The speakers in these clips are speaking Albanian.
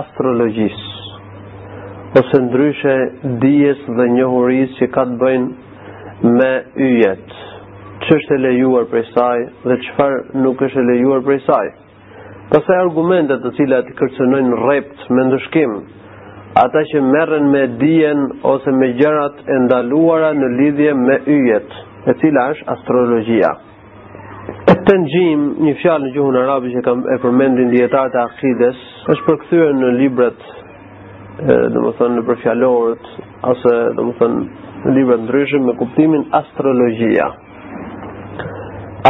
astrologjisë, ose ndryshe dijes dhe njohurisë që ka të bëjnë me yjet, ç'është e lejuar prej saj dhe çfarë nuk është e lejuar prej saj. Pastaj argumentet të cilat kërcënojnë rreptë me ndëshkim, ata që merren me dijen ose me gjërat e ndaluara në lidhje me yjet, e cila është astrologjia. Et-tenxhim, një fjalë në gjuhën arabe që e përmendin dijetarët e akides, është përkthyer në librat, domethënë nëpër fjalorët, ose domethënë në librat e ndryshëm me kuptimin astrologjia.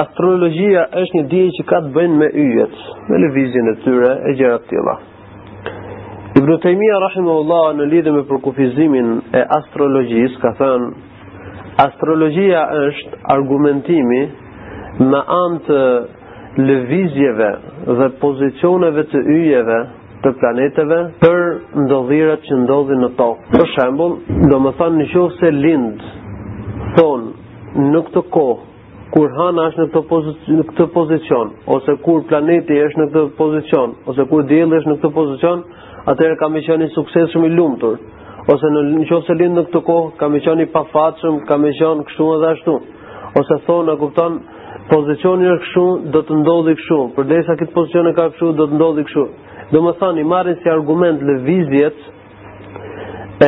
Astrologjia është një dije që ka të bëjnë me yjet, me lëvizjen e tyre e gjëra të tilla. Ibn Taymiyyah rahimahullah në lidhje me përkufizimin e astrologjisë ka thënë Astrologjia është argumentimi me anë të lëvizjeve dhe pozicioneve të yjeve të planeteve për ndodhirat që ndodhin në tokë. Për shembull, domethënë në qoftë se lind thonë në këtë kohë kur hana është në këtë pozicion, në këtë pozicion, ose kur planeti është në këtë pozicion, ose kur dielli është në këtë pozicion, atëherë ka me qenë i suksesshëm i lumtur, ose në qoftë se lind në këtë kohë, ka me qenë i pafatshëm, ka me qenë kështu edhe ashtu. Ose thonë, a kupton, pozicioni është kështu, do të ndodhi kështu, përderisa këtë pozicion e ka kështu, do të ndodhi kështu. Domethënë, i marrin si argument lëvizjet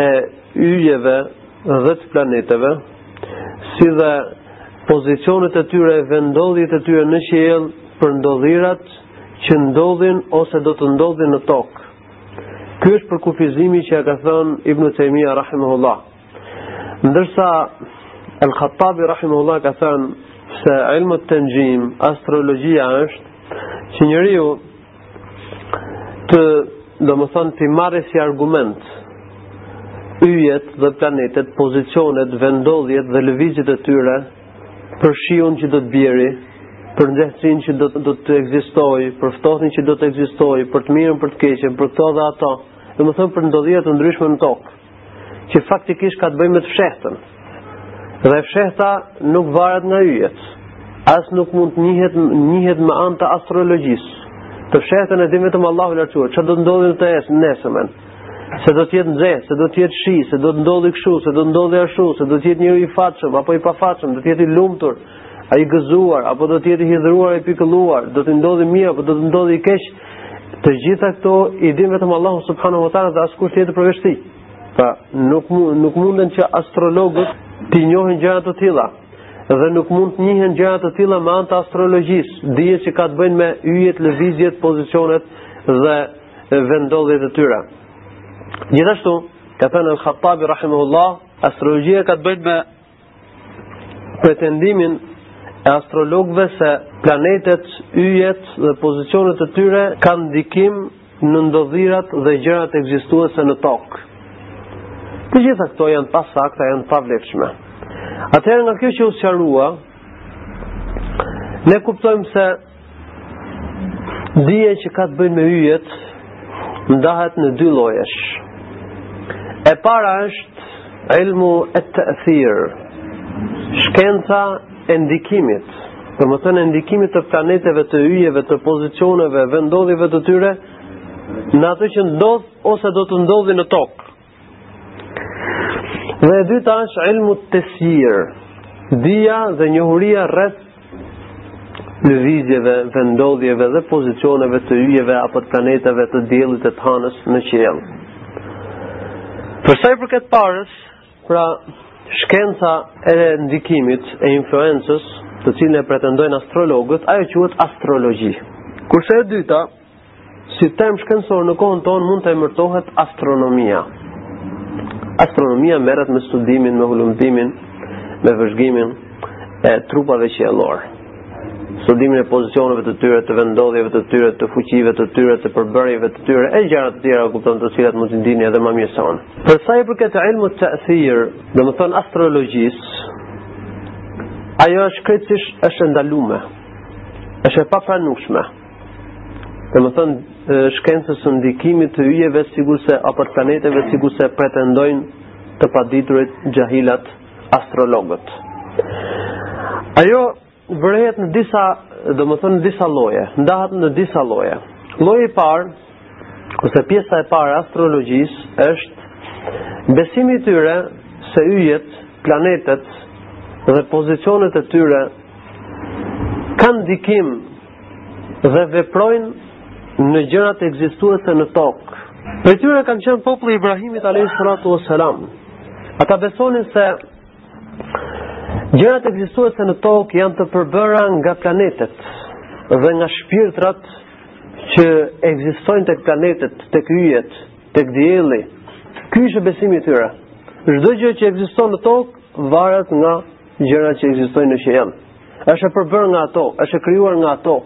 e yjeve dhe të planeteve, si dhe pozicionet e tyre e vendodhjet e tyre në qiell për ndodhirat që ndodhin ose do të ndodhin në tokë. Ky është përkufizimi që e ka thënë Ibn Taymija rahimahullah. Ndërsa Al-Khattabi rahimahullah ka thënë se ilmu tenxhim, astrologjia është që njeriu të domethënë t'i marrë si argument yjet dhe planetet, pozicionet, vendodhjet dhe lëvizjet e tyre për shiun që do të bjeri, për nxehtësinë që do, do të ekzistojë, për ftohtin që do të ekzistojë, për të mirën, për të keqen, për këto dhe ato, domethënë për ndodhi të ndryshme në tokë. që faktikisht ka të bëjë me të fshehtën. Dhe fshehta nuk varet nga yjet. As nuk mund të njihet njihet me anë të astrologjisë. Të fshehtën e di vetëm Allahu i lartësuar. Ça do të ndodhi të nesërmen? Se do të jetë nxehtë, se do të jetë shi, se do të ndodhi kështu, se do të ndodhi ashtu, se do të jetë njeriu i fatshëm apo i pafatshëm, do të jetë i lumtur, A do i gëzuar, apo do të jetë i hidhëruar, i pikëlluar, do të ndodhi mirë, apo do të ndodhi keq, të gjitha këto i din vetëm Allahu subhanahu wa taala dhe askush tjetër përveç tij. Pra, nuk nuk munden që astrologët të njohin gjëra të tilla dhe nuk mund të njihen gjëra të tilla me anë të astrologjisë, dije që ka të bëjnë me yjet, lëvizjet, pozicionet dhe vendodhjet e tyre. Gjithashtu, ka thënë Al-Khattabi rahimahullah, astrologjia ka të bëjë me pretendimin e astrologëve se planetet, yjet dhe pozicionet e tyre kanë ndikim në ndodhirat dhe gjërat ekzistuese në tokë. Të gjitha këto janë pasakta, janë pavlefshme. Atëherë nga kjo që u sqarua, ne kuptojmë se Dija që ka të bëjnë me yjet ndahet në dy llojesh. E para është ilmu et-tethir, shkenca e ndikimit, domethënë e ndikimit të planeteve të yjeve, të pozicioneve, vendodhjeve të tyre, në atë që ndodh ose do të ndodhi në tokë. Dhe e dyta është ilmu tesjir, dija dhe njohuria rreth lëvizjeve, vendodhjeve dhe pozicioneve të yjeve apo të planeteve të diellit e të hanës në qiell. Për sa i përket parës, pra shkenca e ndikimit e influencës të cilën e pretendojnë astrologët, ajo quhet astrologji. Kurse e dyta, Si term shkencor në kohën tonë mund të emërtohet astronomia. Astronomia merret me studimin, me hulumtimin, me vëzhgimin e trupave qiellorë. Studimin e pozicioneve të tyre, të vendodhjeve të tyre, të fuqive të tyre, të përbërjeve të tyre e gjëra të tjera kupton të cilat mund t'i dini edhe ma mirë se unë. Për sa i përket ilmu tethir, domethënë astrologjisë, ajo është krejtësisht është e ndalume. Është e papranueshme. Domethënë, shkencës së ndikimit të yjeve, sikurse apo të planeteve, sikurse pretendojnë të paditurit xhahilat astrologët. Ajo vërehet në disa, domethënë, në disa lloje, ndahet në disa lloje. Lloji i parë, ose pjesa e parë e astrologjisë, është besimi i tyre se yjet, planetet dhe pozicionet e tyre kanë ndikim dhe veprojnë në gjërat e ekzistuese në tokë. Prej tyre kanë qenë populli i Ibrahimit alayhi salatu wassalam. Ata besonin se gjërat ekzistuese në tokë janë të përbëra nga planetet dhe nga shpirtrat që ekzistojnë tek planetet, tek yjet, tek dielli. Ky ishte besimi i tyre. Çdo gjë që ekziston në tokë varet nga gjërat që ekzistojnë në qiell. Është e përbërë nga ato, është e krijuar nga ato.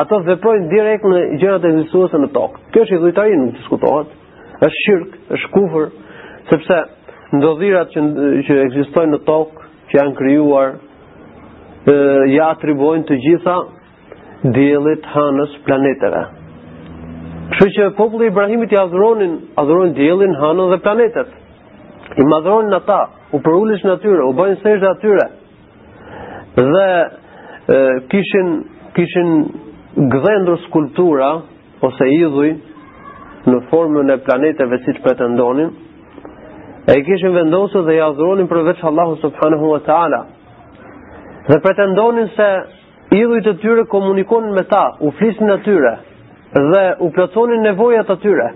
Ato veprojnë direkt në gjërat ekzistuese në tokë. Kjo është idhujtari, nuk diskutohet. Është shirk, është kufër, sepse ndodhirat që që ekzistojnë në tokë, që janë krijuar, ë ia atribuojnë të gjitha diellit, hënës, planeteve. Kështu që populli i Ibrahimit i adhuronin, adhuronin diellin, hënën dhe planetet. I madhronin ata, u përuleshin atyre, u bëjnë sexhde atyre. Dhe e, kishin kishin gdhendur skulptura ose idhuj në formën e planeteve siç pretendonin. E i kishin vendosur dhe i adhuronin përveç Allahu subhanahu wa taala. Dhe pretendonin se idhujt e tyre komunikonin me ta, u flisnin atyre dhe u plotësonin nevojat e tyre.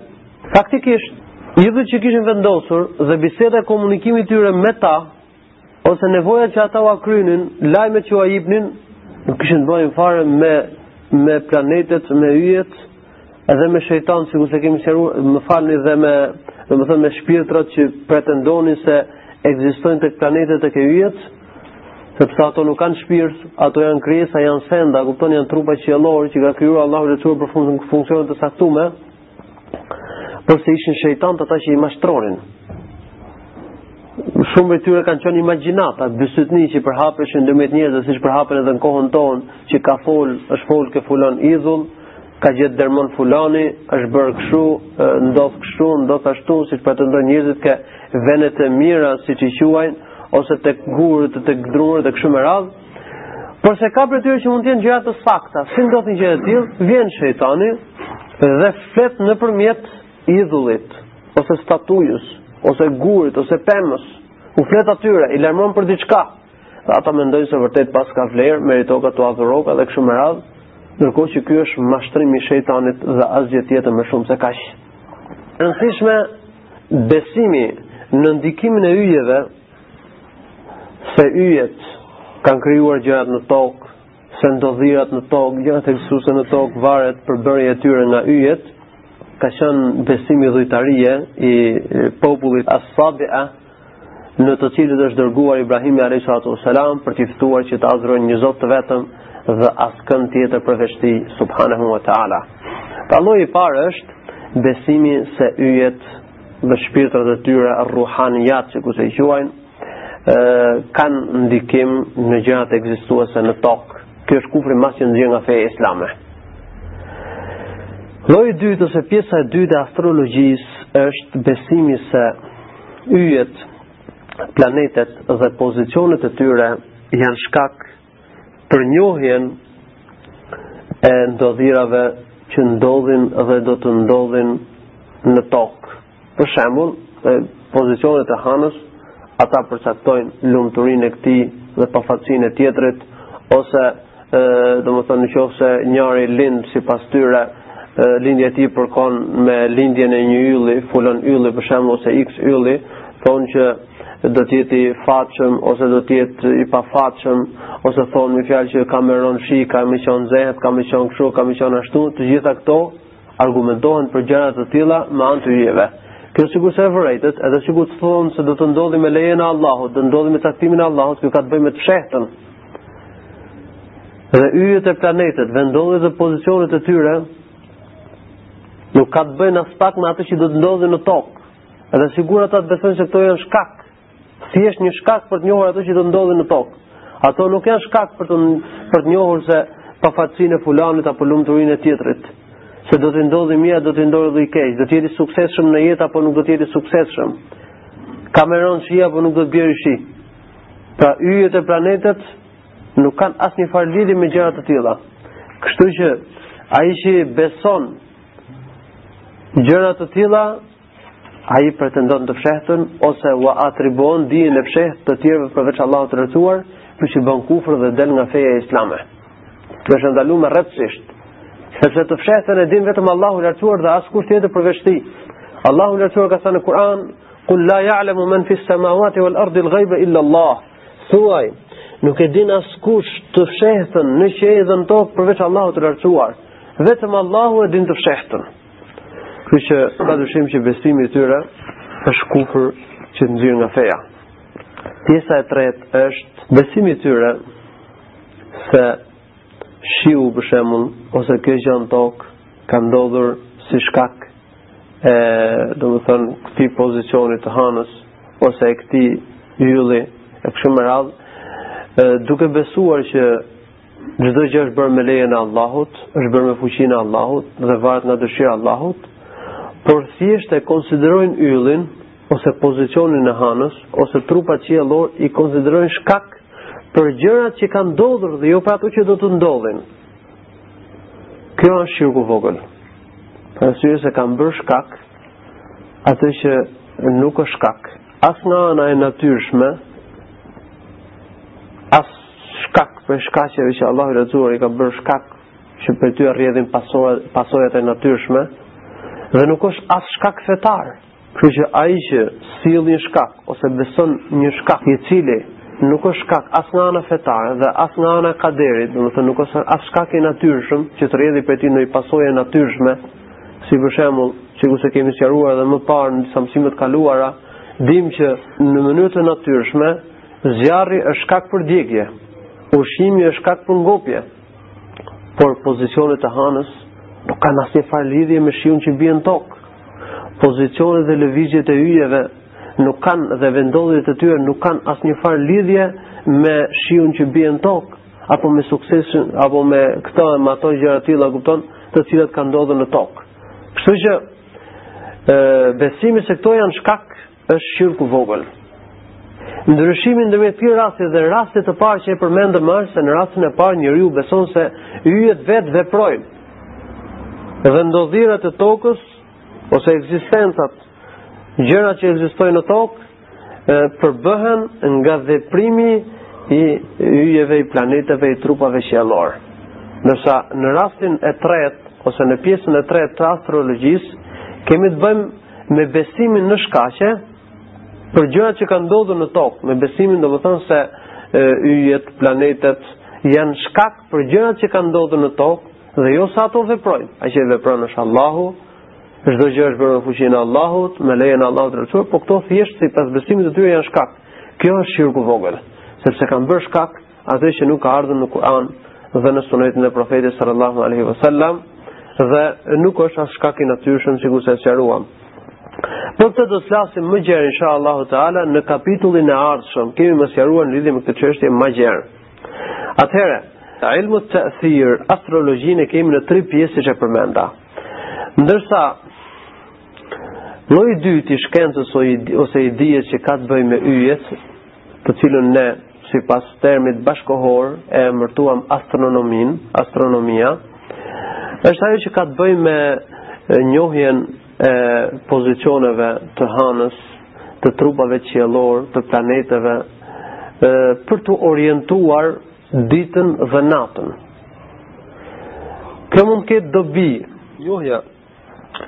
Faktikisht, idhujt që kishin vendosur dhe biseda e komunikimi i tyre me ta ose nevojat që ata ua kryenin, lajmet që ua jepnin, nuk kishin të bëjnë fare me me planetet, me yjet, edhe me shejtan, sikurse kemi sqaruar, më falni dhe me, domethënë me shpirtrat që pretendonin se ekzistojnë tek planetet tek yjet, sepse ato nuk kanë shpirt, ato janë krijesa, janë senda, kupton janë trupa qiellorë që i ka krijuar Allahu xhelle shanuhu për funksione të caktume. Por se ishin shejtanët ata që i mashtronin. Shumë prej tyre kanë qenë imagjinata, besëtytni që përhapeshin ndërmjet njerëzve, siç përhapen edhe në kohën tonë, që ka fol, është fol ke fulan idhull, ka gjetë dermon fulani, është bërë kështu, ndodh kështu, ndodh ashtu, siç pretendojnë njerëzit ke venet e mira, siç i quajnë, ose tek gurët, tek drurët e kështu me radhë. Por se ka prej tyre që mund të jenë gjëra të sakta, si ndodh një gjë e tillë, vjen shejtani dhe flet nëpërmjet idhullit ose statujës ose gurit ose pemës. U flet atyre, i lajmëron për diçka. Dhe ata mendojnë se vërtet paska vlerë, meritoka t'u adhuroka dhe kështu me radhë, ndërkohë që ky është mashtrimi i shejtanit dhe asgjë tjetër më shumë se kaq. Rëndësishme besimi në ndikimin e yjeve Se yjet kanë krijuar gjërat në tokë, se ndodhirat në tokë, gjërat ekzistuese në tokë varet për bërjen e tyre nga yjet, ka qenë besimi idhujtar i popullit As-Sabi'a në të cilët është dërguar Ibrahimi alayhi salatu wasalam për t'i ftuar që të adhurojnë një Zot të vetëm dhe askënd tjetër përveç tij subhanahu wa ta'ala. Pra lloji i parë është besimi se yjet dhe shpirtrat e tyre ruhanijat sikurse i quajnë, kanë ndikim në gjërat ekzistuese në tokë. Kjo është kufër i madh që nxjerr nga feja islame. Lloji i dytë ose pjesa e dytë e astrologjisë është besimi se yjet, planetet dhe pozicionet e tyre janë shkak për njohjen e ndodhirave që ndodhin dhe do të ndodhin në tokë. Për shembull, pozicionet e hanës, ata përcaktojnë lumturinë e këtij dhe pafatësinë e tjetrit ose domethënë në qoftë se njëri lind sipas tyre lindja e tij përkon me lindjen e një ylli fulan ylli për shembull ose x ylli thonë që do të jetë i fatshëm ose do të jetë i pafatshëm ose thonë me fjalë që ka me rënë shi, ka me qenë nxehtë, ka me qenë kështu, ka me qenë ashtu, të gjitha këto argumentohen për gjëra të tilla me anë të yjeve. Kjo sigurisht s'është e vërtetë, edhe sikur të thonë se do të ndodhi me lejen e Allahut, do ndodhi me caktimin e Allahut, kjo ka të bëjë me të fshehtën. Dhe yjet e planetet, vendosjet dhe pozicionet e tyre nuk kanë të bëjnë aspak me atë që do të ndodhi në tokë. Edhe sikur ata të besojnë se këto janë shkak, thjesht një shkak për të njohur ato që do ndodhin në tokë. Ato nuk janë shkak për të për të njohur se pafatësinë e fulanit apo lumturinë e tjetrit, se do t'i ndodhi mirë, do t'i ndodhi keq, do të jetë i suksesshëm në jetë apo nuk do të jetë i suksesshëm. Ka me rënë shi apo nuk do të bjerë shi. Pra yjet e planetet nuk kanë asnjë farë lidhje me gjëra të tilla. Kështu që ai që beson Gjëra të tilla ai pretendon të fshehtën ose u atribuon dijen e fshehtë të tjerëve përveç Allahut të lartësuar, ky bën kufër dhe del nga feja islame. Kjo është e ndaluar rreptësisht. Sepse të fshehtën e din vetëm Allahu i lartësuar dhe askush tjetër përveç tij. Allahu i lartësuar ka thënë në Kur'an, "Qul la ya'lamu man fi as-samawati wal ardi al-ghayba illa Allah." Thuaj, nuk e din askush të fshehtën në qiej dhe në tokë përveç Allahut të lartësuar. Vetëm Allahu e din të fshehtën. Kjo që ka dyshim që besimi i tyre është kufër që të nxjerr nga feja. Pjesa e tretë është besimi i tyre se shiu për shembull ose kjo gjë në tokë ka ndodhur si shkak e domethënë këtij pozicioni të hanës ose e këtij ylli e kështu me radhë duke besuar që Çdo gjë është bërë me lejen e Allahut, është bërë me fuqinë e Allahut dhe varet nga dëshira e Allahut, por thjesht e konsiderojnë yllin ose pozicionin e hanës ose trupat qiellor i konsiderojnë shkak për gjërat që kanë ndodhur dhe jo për ato që do të ndodhin. Kjo është shirk i vogël. Për arsye se kanë bërë shkak atë që nuk është shkak. As nga ana e natyrshme, as shkak prej shkaqeve që Allahu i Lartësuar i ka bërë shkak që prej tyre rrjedhin pasojat e natyrshme dhe nuk është as shkak fetar. Kështu që ai që sjell një shkak ose beson një shkak i cili nuk është shkak as nga ana fetare dhe as nga ana e kaderit, domethënë nuk është as shkak i natyrshëm që të rrjedhi prej tij ndonjë pasojë e natyrshme, si për shembull, sikurse kemi sqaruar edhe më parë në disa mësime të kaluara, dimë që në mënyrë të natyrshme Zjarri është shkak për djegje, ushqimi është shkak për ngopje, por pozicionet e hanës nuk kanë asnjë farë lidhje me shiun që bie në tokë. Pozicionet dhe lëvizjet e yjeve nuk kanë dhe vendodhjet e tyre nuk kanë asnjë farë lidhje me shiun që bie në tokë apo me suksesin apo me këto e me ato gjëra të tilla, kupton, të cilat kanë ndodhur në tokë. Kështu që ë besimi se këto janë shkak është shirk i vogël. Ndryshimi ndërmjet këtij rasti dhe rastit të parë që e përmendëm është se në rastin e parë njeriu beson se yjet vetë veprojnë. Dhe ndodhirat e tokës ose ekzistencat, gjërat që ekzistojnë në tokë, përbëhen nga veprimi i yjeve, i planeteve, i trupave qiellor. Ndërsa në rastin e tretë ose në pjesën e tretë të astrologjisë kemi të bëjmë me besimin në shkaqe për gjërat që kanë ndodhur në tokë, me besimin domethënë se yjet, planetet janë shkak për gjërat që kanë ndodhur në tokë dhe jo se ato veprojnë. Ai që vepron është Allahu, çdo gjë është bërë me fuqinë e Allahut, me lejen e Allahut të Lartësuar, por këto thjesht sipas besimit të tyre janë shkak. Kjo është shirk i vogël, sepse kanë bërë shkak Atë që nuk ka ardhur në Kur'an dhe në Sunetin e Profetit sallallahu alaihi wasallam dhe nuk është as shkak i natyrshëm sikurse sqaruam. Për këtë do të flasim më gjerë inshallahu taala në kapitullin e ardhshëm. Kemi me sqaruar në lidhje me këtë çështje më gjerë. Atëherë, ilmu ta'thir, astrologjinë e kemi në tri pjesë siç e përmenda. Ndërsa lloji i dytë i shkencës ose i dijes që ka të bëjë me yjet, të cilën ne sipas termit bashkëkohor emërtuam astronominë, astronomia, është ajo që ka të bëjë me njohjen e pozicioneve të hanës, të trupave qiellorë, të planeteve, për t'u orientuar ditën dhe natën. Kjo mund të ketë dobi, njohja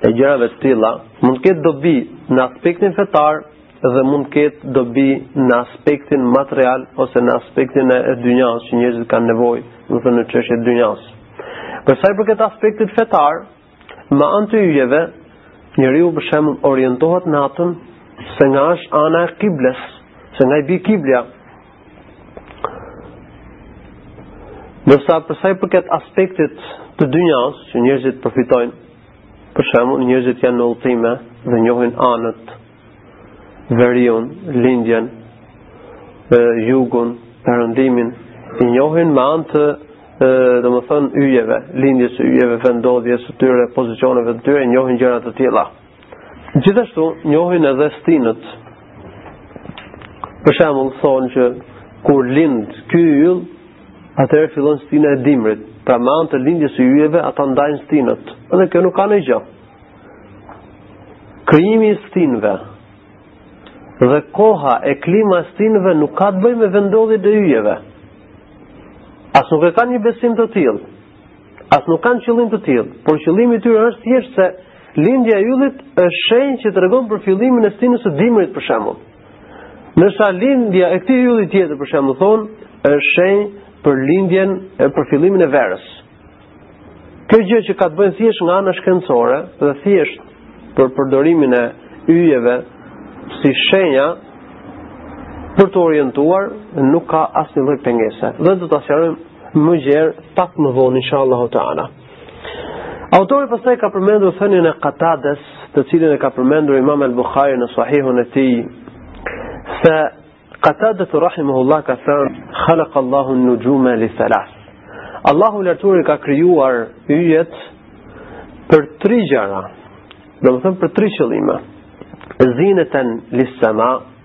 e gjërave të tilla, mund të ketë dobi në aspektin fetar dhe mund të ketë dobi në aspektin material ose në aspektin e dynjas që njerëzit kanë nevojë, domethënë në çështje të dynjas. Për sa i përket aspektit fetar, me anë të yjeve, njeriu për shembull orientohet natën se nga është ana e kibles, se nga i bi kibla, Ndërsa për sa i përket aspektit të dynjas që njerëzit përfitojnë, për shembull, njerëzit janë në udhëtime dhe njohin anët, veriun, lindjen, e, jugun, perëndimin, i njohin me anë të domethënë yjeve, lindjes së yjeve, vendodhjes së tyre, pozicioneve të tyre, njohin gjëra të tilla. Gjithashtu njohin edhe stinët. Për shembull thonë që kur lind ky yll, atëherë fillon stina e dimrit. Pra me anë të lindjes së yjeve ata ndajnë stinët. Edhe kjo nuk ka një gjë. Krijimi i stinëve dhe koha e klima e stinëve nuk ka të bëjë me vendodhjen e yjeve. As nuk e kanë një besim të tillë. As nuk kanë qëllim të tillë, por qëllimi i tyre është thjesht se Lindja e yllit është shenjë që tregon për fillimin e stinës së dimrit për shembull. Ndërsa lindja e këtij ylli tjetër për shembull thonë është shenjë për lindjen e për fillimin e verës. Kjo gjë që ka të bëjë thjesht nga ana shkencore dhe thjesht për përdorimin e yjeve si shenja për t'u orientuar nuk ka asnjë lloj pengese. Dhe do ta sqarojmë më gjerë pak më vonë inshallahu taala. Autori pastaj ka përmendur thënien e Qatades, të cilën e ka përmendur Imam al-Bukhari në Sahihun e tij, se Qatade rahimahullah ka thënë: "Khalaqa Allahu an-nujuma li thalath." Allahu i lartësuar i ka krijuar yjet për tri gjëra. Domethënë për tri qëllime. Zinatan lis-sama,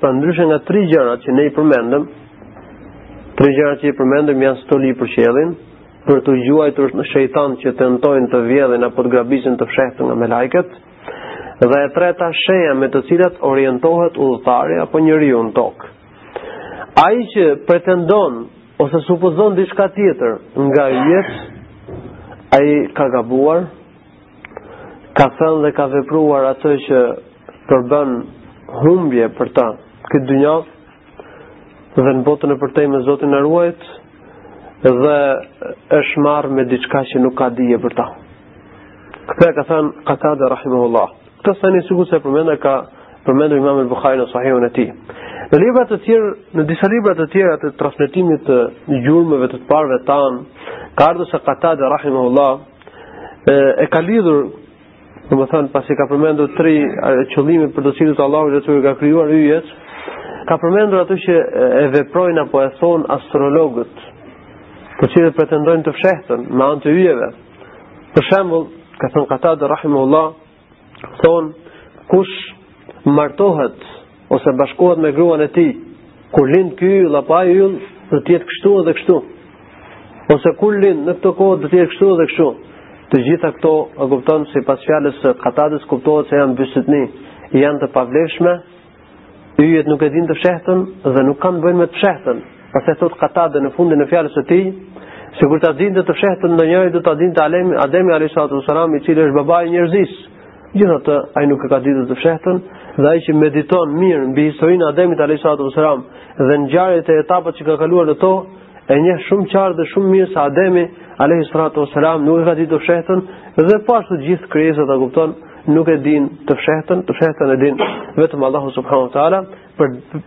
Pra ndryshe nga tri gjërat që ne i përmendëm, tri gjërat që i përmendëm janë stoli për qiellin, për t'u gjuajtur shejtanët që tentojnë të vjedhin apo të grabisin të fshehtë nga melajket, dhe e treta shenja me të cilat orientohet udhëtari apo njeriu në tokë. Ai që pretendon ose supozon diçka tjetër nga yjet, ai ka gabuar ka thënë dhe ka vepruar atë që përbën humbje për të në këtë dynja dhe në botën e përtejme Zoti na ruajt dhe është marrë me diçka që nuk ka dije për të këtë e ka thënë Katade rahimahullah këtë thënie sikurse përmenda e ka përmendur imam el Buhari në sahihun e tij në libra të tjera në disa libra të tjera të transmitimit të gjurmëve të të parëve tanë ka ardhë se Katade rahimahullah e ka lidhur domethënë pasi ka përmendur tri qëllime për të cilat Allahu i ka krijuar yjet ka përmendur atë që e veprojnë apo e thonë astrologët të cilët pretendojnë të fshehtën me anë të yjeve për shembull ka thënë Katade rahimullah Thonë, kush martohet ose bashkohet me gruan e tij, kur lind ky yll apo ai yll, do të jetë kështu edhe kështu. Ose kur lind në këtë kohë do të jetë kështu edhe kështu. Të gjitha këto a kupton sipas fjalës së Katades kuptohet se janë besytni, janë të pavlefshme. Yjet nuk e dinë të fshehtën dhe nuk kanë të bëjnë me të fshehtën. Pastaj thotë Katade në fundin e fjalës së tij, sikur ta dinte të fshehtën ndonjëri, do ta dinte Alemi, Ademi alejhi salatu ve selam, i cili është babai i njerëzisë. Megjithatë, ai nuk e ka ditë të fshehtën, dhe ai që mediton mirë mbi historinë e Ademit alejhi salatu ve selam, dhe ngjarjet e etapat që ka kaluar në to, e njeh shumë qartë dhe shumë mirë se Ademi, a.s. nuk e ka ditë të fshehtën, dhe po ashtu gjithë krijesat a kupton, nuk e dinë të fshehtën, të fshehtën e din vetëm Allahu subhanahu wa taala,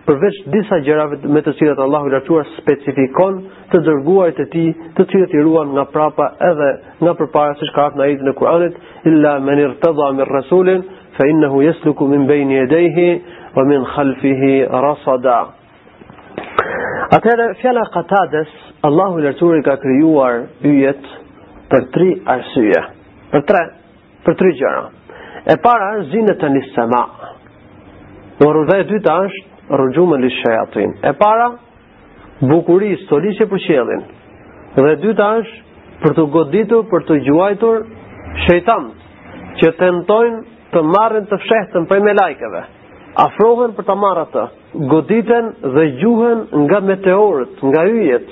përveç disa gjërave me të cilat Allahu i lartësuar specifikon të dërguarit e tij, të cilët i ruan nga prapa edhe nga përpara siç ka ardhur në ajetin e Kuranit, illa man irtada min rasulin fa innahu yasluku min bayni yadayhi wa min khalfihi rasada. Atëherë fjala e Katades, Allahu i lartësuar i ka krijuar yjet për tri arsye. Për tre Për tri gjëra. E para është zineten lis-sema. Ndërsa e dyta është ruxhumen lish-shejatin. E para, bukuri, stolisje për qiellin. Dhe e dyta është për t'u goditur, për t'u gjuajtur shejtanët, që tentojnë të marrin të fshehtën prej melajkeve. Afrohen për ta marrë atë, goditen dhe gjuhen nga meteorët, nga yjet,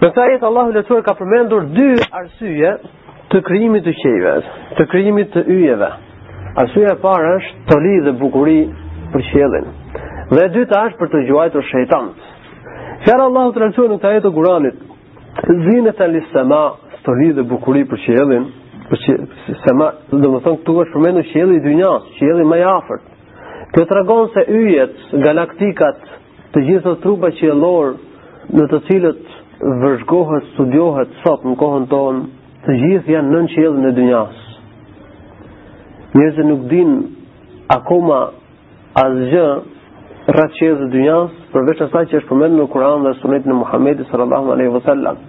Në këtë ajet Allahu i lartësuar ka përmendur dy arsye të krijimit të qiejve, të krijimit të yjeve. Arsyeja e parë është stoli dhe bukuri për qiellin. Dhe e dyta është për të gjuajtur shejtanët. Fjala e Allahut të lartësuar në këtë ajet të Kuranit, zinetën lis-sema, stoli dhe bukuri për qiellin, për që sema, domethënë këtu është përmendur qielli i dynjas, qielli më i afërt. Kjo tregon se yjet, galaktikat, Të gjitha trupat qiellorë në të cilët vëzhgohet, studiohet sot në kohën tonë, të gjithë janë nën qiellin e dynjas. Njerëzit nuk dinë akoma asgjë rreth qiellit të dynjas, përveç asaj që është përmendur në Kur'an dhe Sunetin e Muhamedit sallallahu alaihi wasallam.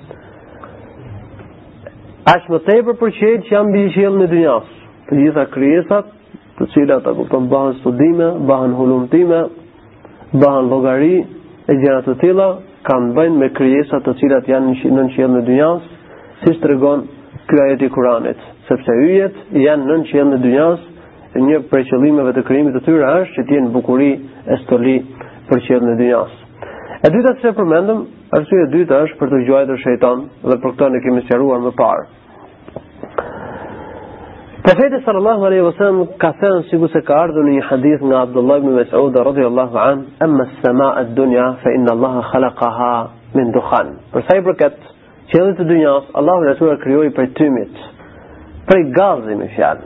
Aq më tepër për qiejt që janë mbi qiellin e dynjas. Të gjitha krijesat të cilat a kupton bëhen studime, bëhen hulumtime, bëhen llogari e gjëra të tilla kanë të bëjnë me krijesa të cilat janë nën qiellin e dynjas, siç tregon ky ajet i Kuranit, sepse yjet janë nën qiellin e dynjas, e një prej qëllimeve të krijimit të tyre është që të jenë bukuri e stoli për qiellin e dynjas. E dyta që përmendëm, arsyeja e dytë është për të gjuajtur shejtanët dhe për këtë ne kemi sqaruar më parë. Profeti sallallahu alaihi wasallam ka thënë sikur se ka ardhur në një hadith nga Abdullah ibn Mas'ud radhiyallahu anh, "Amma as-samaa ad-dunya fa inna Allah khalaqaha min dukhan." Për sa i përket qiellit të dynjas, Allahu i lartësuar e krijoi prej tymit, prej gazi me një fjalë.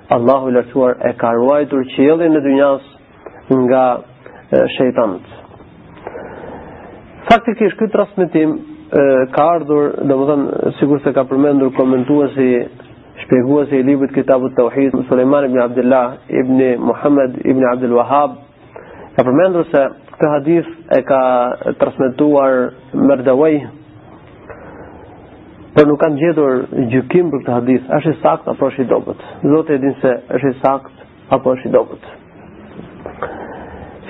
Allahu i lartësuar e ka ruajtur qiellin e dynjas nga shejtanët. Faktikisht ky transmetim ka ardhur, domethënë sikur se ka përmendur komentuesi shpjeguesi i librit Kitabut Tauhid Sulejman ibn Abdullah ibn Muhammad ibn Abdul Wahhab Ka përmendur se këtë hadith e ka transmetuar Merdawai por nuk kanë gjetur gjykim për këtë hadith, është i saktë apo është i dobët. Zoti e din se është i saktë apo është i dobët.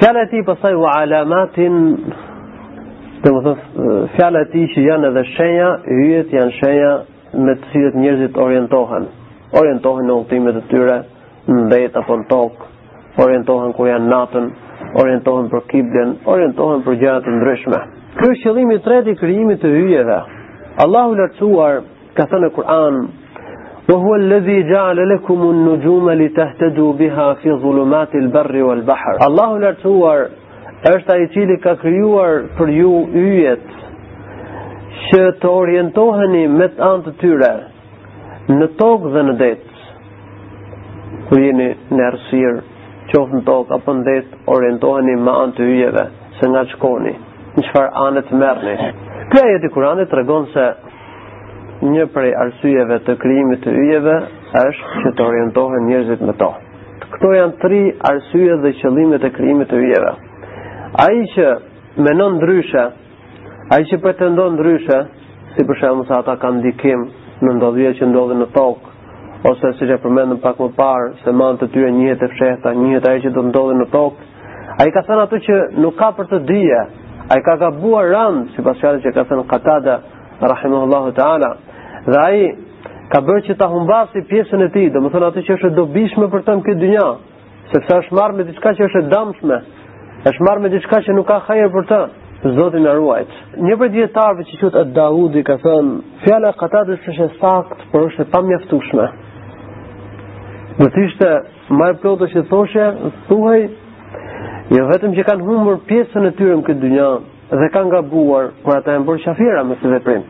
Fjala e tij pastaj wa alamatin domethënë, fjala e tij që janë edhe shenja, yjet janë shenja me të cilat njerëzit orientohen. Orientohen në udhëtimet e tyre, në det apo në tokë, orientohen kur janë natën, orientohen për kiblen, orientohen për gjëra të ndryshme. Ky është qëllimi i tretë i krijimit të yjeve. Allahu i lartësuar ka thënë në Kur'an: "Wa huwa alladhi ja'ala lakum an-nujuma litahtadu biha fi dhulumati al-barri wal-bahr." Allahu i lartësuar është ai i cili ka krijuar për ju yjet që të orientoheni me anë të tyre Në tokë dhe në det. Kur jeni në errësir, qoftë në tokë apo në det, orientoheni me anë të yjeve, se nga shkoni, më çfarë ane të merrni. Ky ajet i Kuranit tregon se një prej arsyeve të krijimit të yjeve është që të orientohen njerëzit me to. Këto janë tri arsye dhe qëllimet e krijimit të yjeve. Ai që menon ndryshe Ai që pretendon ndryshe, si për shembull se ata kanë ndikim në ndodhje që ndodhin në tokë, ose siç e përmendëm pak më parë, se me anë të tyre njihet e fshehta, njihet ajo që do të ndodhin në tokë. Ai ka thënë atë që nuk ka për të dije. Ai ka gabuar rëndë, sipas fjalës që ka thënë Qatada rahimahullahu taala. Dhe ai ka bërë që ta humbasi pjesën e tij, domethënë atë që është e dobishme për të në këtë dynja. Sepse është marrë me diçka që është e dëmshme, është marrë me diçka që nuk ka hajër për të. Zoti na ruajt. Një prej dietarëve që quhet Ad-Daudi ka thënë, fjala e Qatades është e saktë, por është e pamjaftueshme. Do të ishte më e plotë që thoshe, thuhej jo vetëm që kanë humbur pjesën e tyre në këtë dynja dhe kanë gabuar, por ata janë bërë kafira me këtë veprim.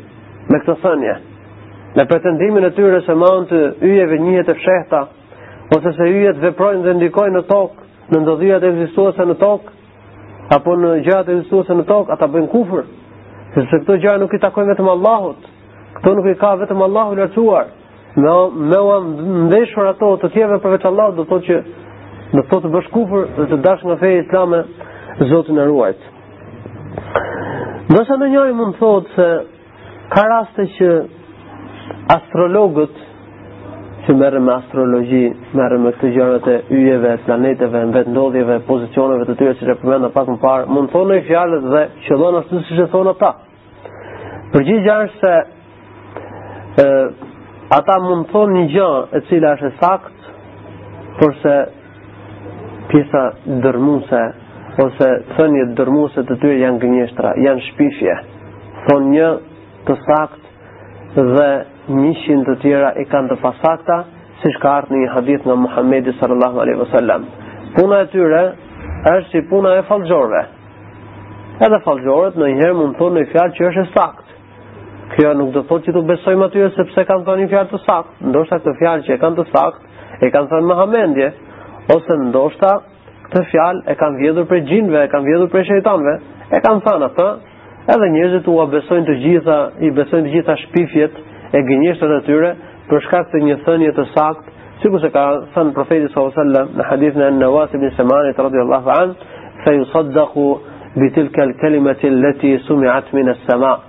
Me këtë thënie, me pretendimin e tyre se me anë të yjeve njihet e fshehta ose se yjet veprojnë dhe ndikojnë në tokë, në ndodhijat ekzistuese në tokë, apo në gjërat ekzistuese në tokë, ata bëjnë kufër, sepse këto gjëra nuk i takojnë vetëm Allahut. Këto nuk i ka vetëm Allahu i lartësuar. Me me ua veshur ato të tjerëve përveç Allahut, do të thotë që do të thotë të bësh kufër dhe të dalsh nga feja islame, Zoti na ruajt. Nëse ndonjëri mund të thotë se Ka raste që astrologët që merren me astrologji, merren me këto gjëra të yjeve, planeteve, vendndodhjeve, pozicioneve të tyre siç e përmenda pak më parë, mund thonë ndonjë fjalë dhe qëllon ashtu siç e thonë ata. Përgjigja është se ë ata mund thonë një gjë e cila është e saktë, por se Pjesa dërrmuese, ose thëniet dërrmuese të tyre janë gënjeshtra, janë shpifje. Thonë një të saktë dhe njëqind të tjera i kanë të pasakta, siç ka ardhur në një hadith nga Muhammedi sallallahu alaihi wasallam. Puna e tyre është si puna e fallxhorëve. Edhe fallxhorët ndonjëherë mund të thonë një fjalë që është e saktë. Kjo nuk do thotë që t'u besojmë atyre sepse kanë thënë një fjalë të saktë. Ndoshta këtë fjalë që e kanë të saktë e kanë thënë me hamendje ose ndoshta këtë fjalë e kanë vjedhur prej xhinve, e kanë vjedhur prej shejtanëve. E kanë thënë atë, edhe njerëzit u besojnë të gjitha, i besojnë të gjitha shpifjet e gënjeshtrat e tyre për shkak të një thënie të saktë Sikurse ka thënë profeti sallallahu alaihi wasallam në hadithin e Nawas ibn Samani radhiyallahu an, "Fa yusaddaqu bi tilka al-kalimati allati sumi'at min as-sama'."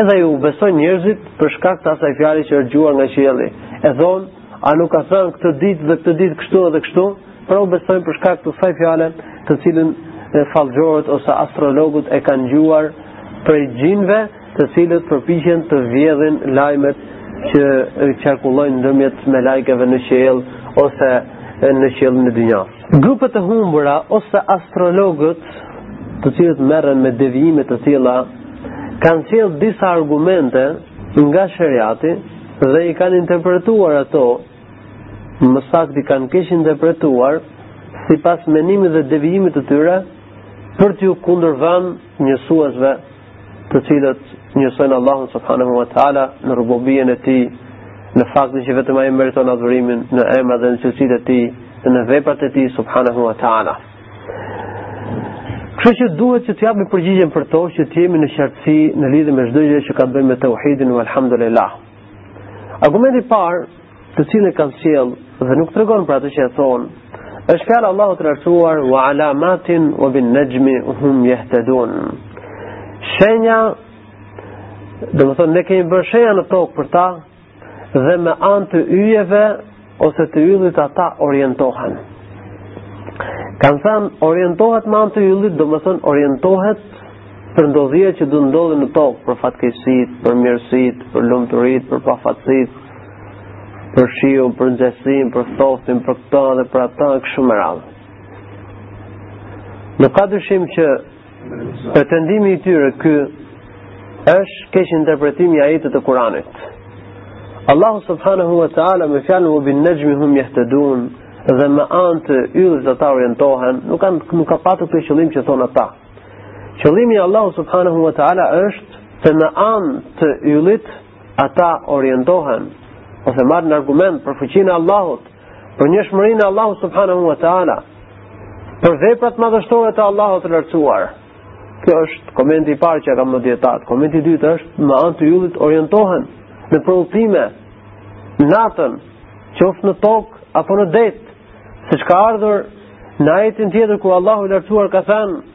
Edhe iu besojnë njerëzit për shkak të asaj fjale që është dëgjuar nga qielli. E thonë, a nuk ka thënë këtë ditë dhe këtë ditë kështu edhe kështu? Pra u besojnë për shkak të asaj fjale të cilën fallxhorët ose astrologët e kanë dëgjuar prej xhinëve të cilët përpiqen të vjedhin lajmet që qarkullojnë ndërmjet melaikeve në qiell ose në qiellin e dynjasë. Grupet e humbura ose astrologët, të cilët merren me devijime të tilla, kanë sjellë disa argumente nga sheriati dhe i kanë interpretuar ato më saktë i kanë keqinterpretuar sipas mendimit dhe devijimit të tyre për t'u kundërvënë njësuesve të cilët njësojnë Allahun subhanahu wa taala në rububijen e tij, në faktin që vetëm ai meriton adhurimin, në emrat dhe në cilësitë e tij, dhe në veprat e tij subhanahu wa taala. Kështu që duhet që të japim përgjigjen për to që të jemi në qartësi në lidhje me çdo gjë që ka të bëjë me teuhidin, wa alhamdulillah. Argumenti i parë të cilën e kanë sjellë dhe nuk tregon për atë që thonë. Është fjala e Allahut të lartësuar wa alamatin wa bin najmi hum yahtadun. Shenja domethënë ne kemi bërë shenja në tokë për ta dhe me anë të yjeve ose të yllit ata orientohen. Kanë thënë orientohet me anë të yllit, domethënë orientohet për ndodhitë që do të ndodhin në tokë, për fatkeqësitë, për mirësitë, për lumturitë, për pafatësitë, për shiun, për nxehtin, për të ftohtin, për këta dhe për ata, kështu me radhë. Nuk ka dyshim që pretendimi i tyre ky është keqinterpretim i ajetit të Kuranit. Allahu subhanahu wa taala me fjalën wa bin najmi hum yahtadun dhe me anë të yllit ata orientohen, nuk kanë nuk ka patur këtë qëllim që thonë ata. Qëllimi i Allahut subhanahu wa taala është se me anë të yllit Ata orientohen ose marrin argument për fuqinë e Allahut, për njëshmërinë e Allahut subhanahu wa ta'ala, për veprat madhështore të Allahut të lartësuar. Ky është komenti i parë që kanë dijetarët. Komenti i dytë është me anë të yllit orientohen nëpër udhëtime natën, qoftë në tokë, apo në detë, siç ka ardhur në ajetin tjetër ku Allahu i lartësuar ka thënë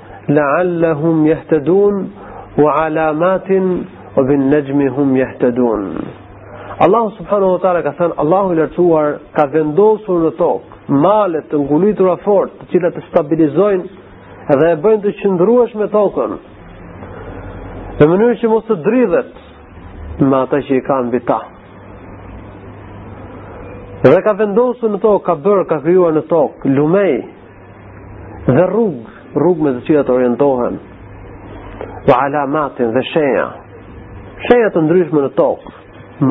La'allahum yahtadun wa alamatin wa bin najmi hum yahtadun. Allahu subhanahu wa taala ka thënë Allahu i lartësuar ka vendosur në tokë male të ngulitura fort, të cilat e stabilizojnë dhe e bëjnë të qëndrueshme tokën. Në mënyrë që mos të dridhet me ata që i ka mbi ta. Dhe ka vendosur në tokë, ka bërë, ka krijuar në tokë lumej dhe rrugë, rrugë me të cilat orientohen, wa alamatin dhe shenja, shenja të ndryshme në tokë,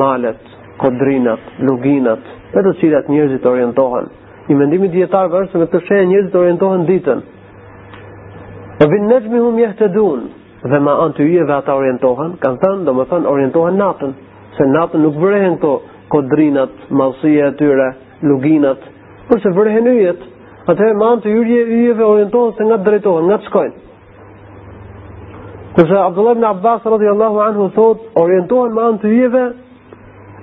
malet, kodrinat, luginat, me të cilat njerëzit orientohen. Një mendim i dijetarëve se me këto shenja njerëzit orientohen ditën. Wa bin najmi hum yahtadun, dhe me anë të yjeve ata orientohen, kanë thënë, domethënë, orientohen natën, se natën nuk vërehen këto kodrinat, malësia e tyre, luginat, por se vërehen yjet, atëherë me anë të yjeve orientohen se nga të drejtohen, nga të shkojnë. Kurse Abdullah ibn Abbas radhiyallahu anhu thot, orientohen me anë të yjeve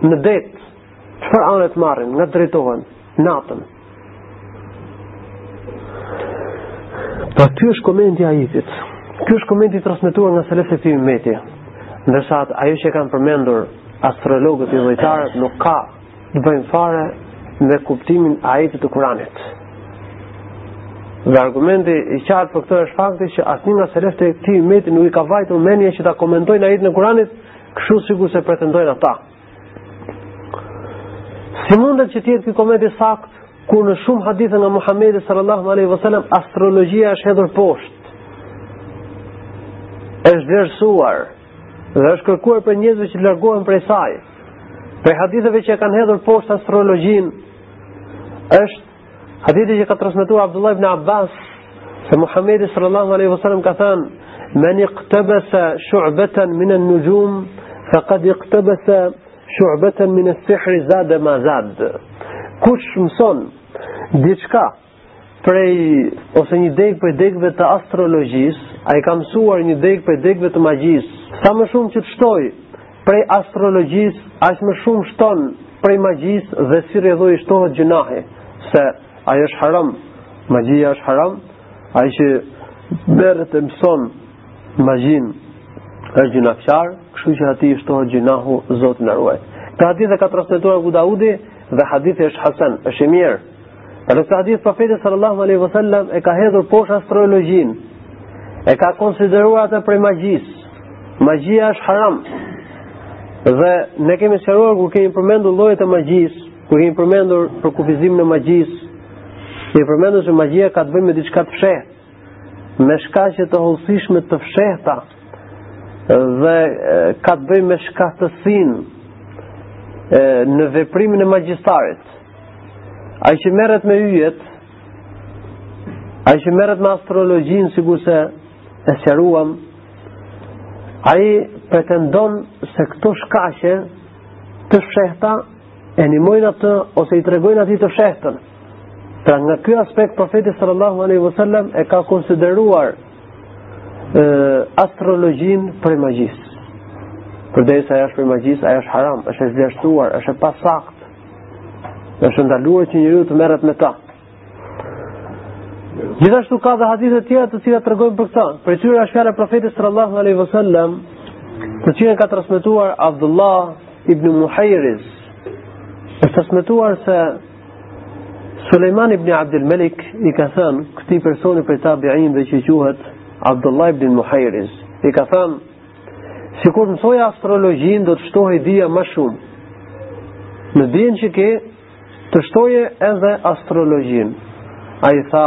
në det. Çfarë anë të marrin, nga të drejtohen natën. Pra ky është komenti i ajetit. Ky është komenti i transmetuar nga selefët e ummetit. Ndërsa ajo që kanë përmendur astrologët e yjetarët nuk ka Të bëjë fare me kuptimin e ajetit të Kuranit. Dhe argumenti i qartë për këtë është fakti që asnjë nga selefët e këtij ummeti nuk i ka vajtur mendja që ta komentojnë ajetin e Kur'anit, kështu sikur se pretendojnë ata. Si mundet që të jetë ky koment i saktë kur në shumë hadithe nga Muhamedi sallallahu alaihi wasallam astrologjia është hedhur poshtë? Është vlerësuar, Dhe është kërkuar prej njerëzve që të largohen prej saj. Prej haditheve që e kanë hedhur poshtë astrologjinë, është hadithi që ka transmetuar Abdullah ibn Abbas se Muhamedi sallallahu alaihi wasallam ka thënë: "Men iqtabasa shu'batan min an-nujum faqad iqtabasa shu'batan min as-sihr zada ma zad." Kush mëson diçka prej ose një degë prej degëve të astrologjisë, ai ka mësuar një degë prej degëve të magjisë. Sa më shumë që të shtojë prej astrologjisë, aq më shumë shton prej magjisë dhe si rrjedhojë shtohet gjynahi, se ai është haram. Magjia është haram, ai që merret e mëson magjinë është gjynahqar, kështu që atij i shtohet gjynahu Zoti na ruajt. Këtë hadith e ka transmetuar Abu Daudi dhe hadithi është hasen, është i mirë. Pra në këtë hadith, profeti sallallahu alaihi wasallam e ka hedhur poshtë astrologjinë, e ka konsideruar atë prej magjisë, magjia është haram, dhe ne kemi sqaruar kur kemi përmendur llojet e magjisë, kur kemi përmendur përkufizimin e magjisë, kemi përmendur që magjia ka të bëjë me diçka të fshehtë, me shkaqe të hollësishme të fshehta dhe ka të bëjë me shkathtësinë në veprimin e magjistarit. Ai që merret me yjet, ai që merret me astrologjinë sikurse e sqaruam, ai pretendon se këto shkaqe të fshehta e nimojnë atë ose i tregojnë atij të fshehtën. Pra nga ky aspekt profeti sallallahu alaihi wasallam e ka konsideruar ë, astrologjinë prej magjisë. Përderisa ajo është prej magjisë, ajo është haram, është e përjashtuar, është e pasaktë, është e ndaluar që njeriu të merret me ta. Gjithashtu ka dhe hadithe tjera të cilat tregojnë për këtë. Prej tyre është fjala e profetit sallallahu alaihi wasallam, të cilën e ka transmetuar Abdullah ibn Muhajriz. Është transmetuar se Sulejman ibn Abdul Malik i ka thënë këtij personi prej tabiinëve që quhet Abdullah ibn Muhayriz, i ka thënë sikur mësoja astrologjinë do të shtohej dija ma shumë. Në dijen që ke të shtoje edhe astrologjinë. Ai tha,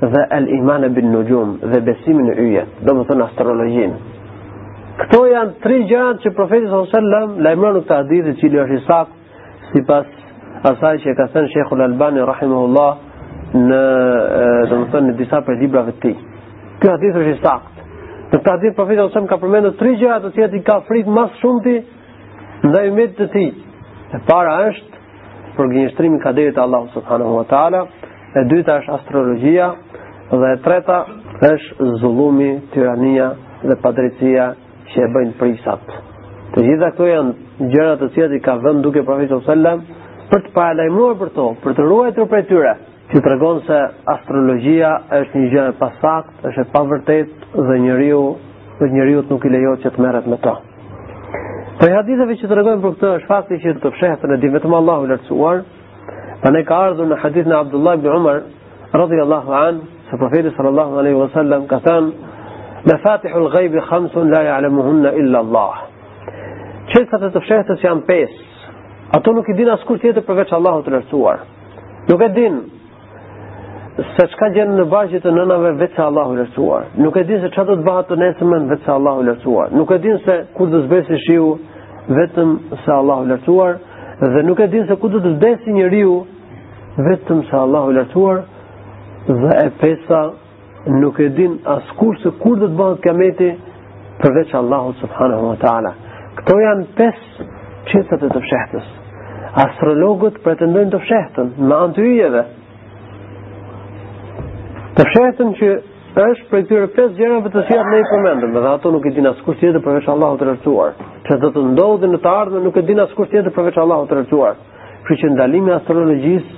dhe el imanu bin nuxhum dhe besimin në yjet domethënë astrologjinë këto janë tri gjërat që profeti sallallahu alaihi wasallam lajmëron në këtë hadith i cili është i saktë sipas asaj që e ka thënë Shejkhu Albani rahimehullah në domethënë në disa prej librave të tij ky hadith është i saktë në këtë hadith profeti sallallahu alaihi wasallam ka përmendur tri gjëra të cilat i ka frikë ma së shumti ndaj umetit të tij e para është përgënjeshtrimi i kaderit të Allahut subhanahu wa ta'ala E dyta është astrologjia dhe e treta është zullumi, tirania dhe padrejtësia që e bëjnë prijësat. Të gjitha këto janë gjëra të cilat i ka vënë në dukje profeti sallallahu alaihi wasallam për të paralajmëruar për to, për të ruajtur prej tyre, që tregon se astrologjia është një gjë e pasaktë, është e pavërtetë dhe njeriu, njeriut nuk i lejohet që të merret me to. Prej haditheve që tregojnë për këtë është fakti që të fshehtën e di vetëm Allahu i lartësuar, Prandaj ka ardhur në hadithin e Abdullah ibn Umar, radhi Allahu anhu, se profeti sallallahu aleyhi wa sallam, ka thënë, mefatihul gajbi khamsun la ja'lemuhunne illa Allah. Çelësat e të fshehtës janë pesë, ato nuk i din askush tjetër përveç Allahut të lartësuar. Nuk e din, Se çka gjen në barqet e nënave veçse Allahu i lartësuar. Nuk e din se çka do të bëhet të nesërmen veçse Allahu i lartësuar. Nuk e din se kur do të zbresi shiu vetëm se Allahu i lartësuar dhe nuk e din se kur do të vdesi njeriu vetëm se Allahu i lartësuar dhe e pesta Nuk e din askush se kur do të bëhet kiameti përveç Allahut subhanahu wa taala. Këto janë pesë çelësat e të fshehtës. Astrologët pretendojnë të fshehtën me anë të yjeve. Të fshehtën që është prej këtyre pesë gjërave të cilat ne i përmendëm, dhe ato nuk i din askush tjetër përveç Allahut të lartësuar. Çfarë do të ndodhë në të ardhmen nuk e din askush tjetër përveç Allahut të lartësuar. Kështu që ndalimi i astrologjisë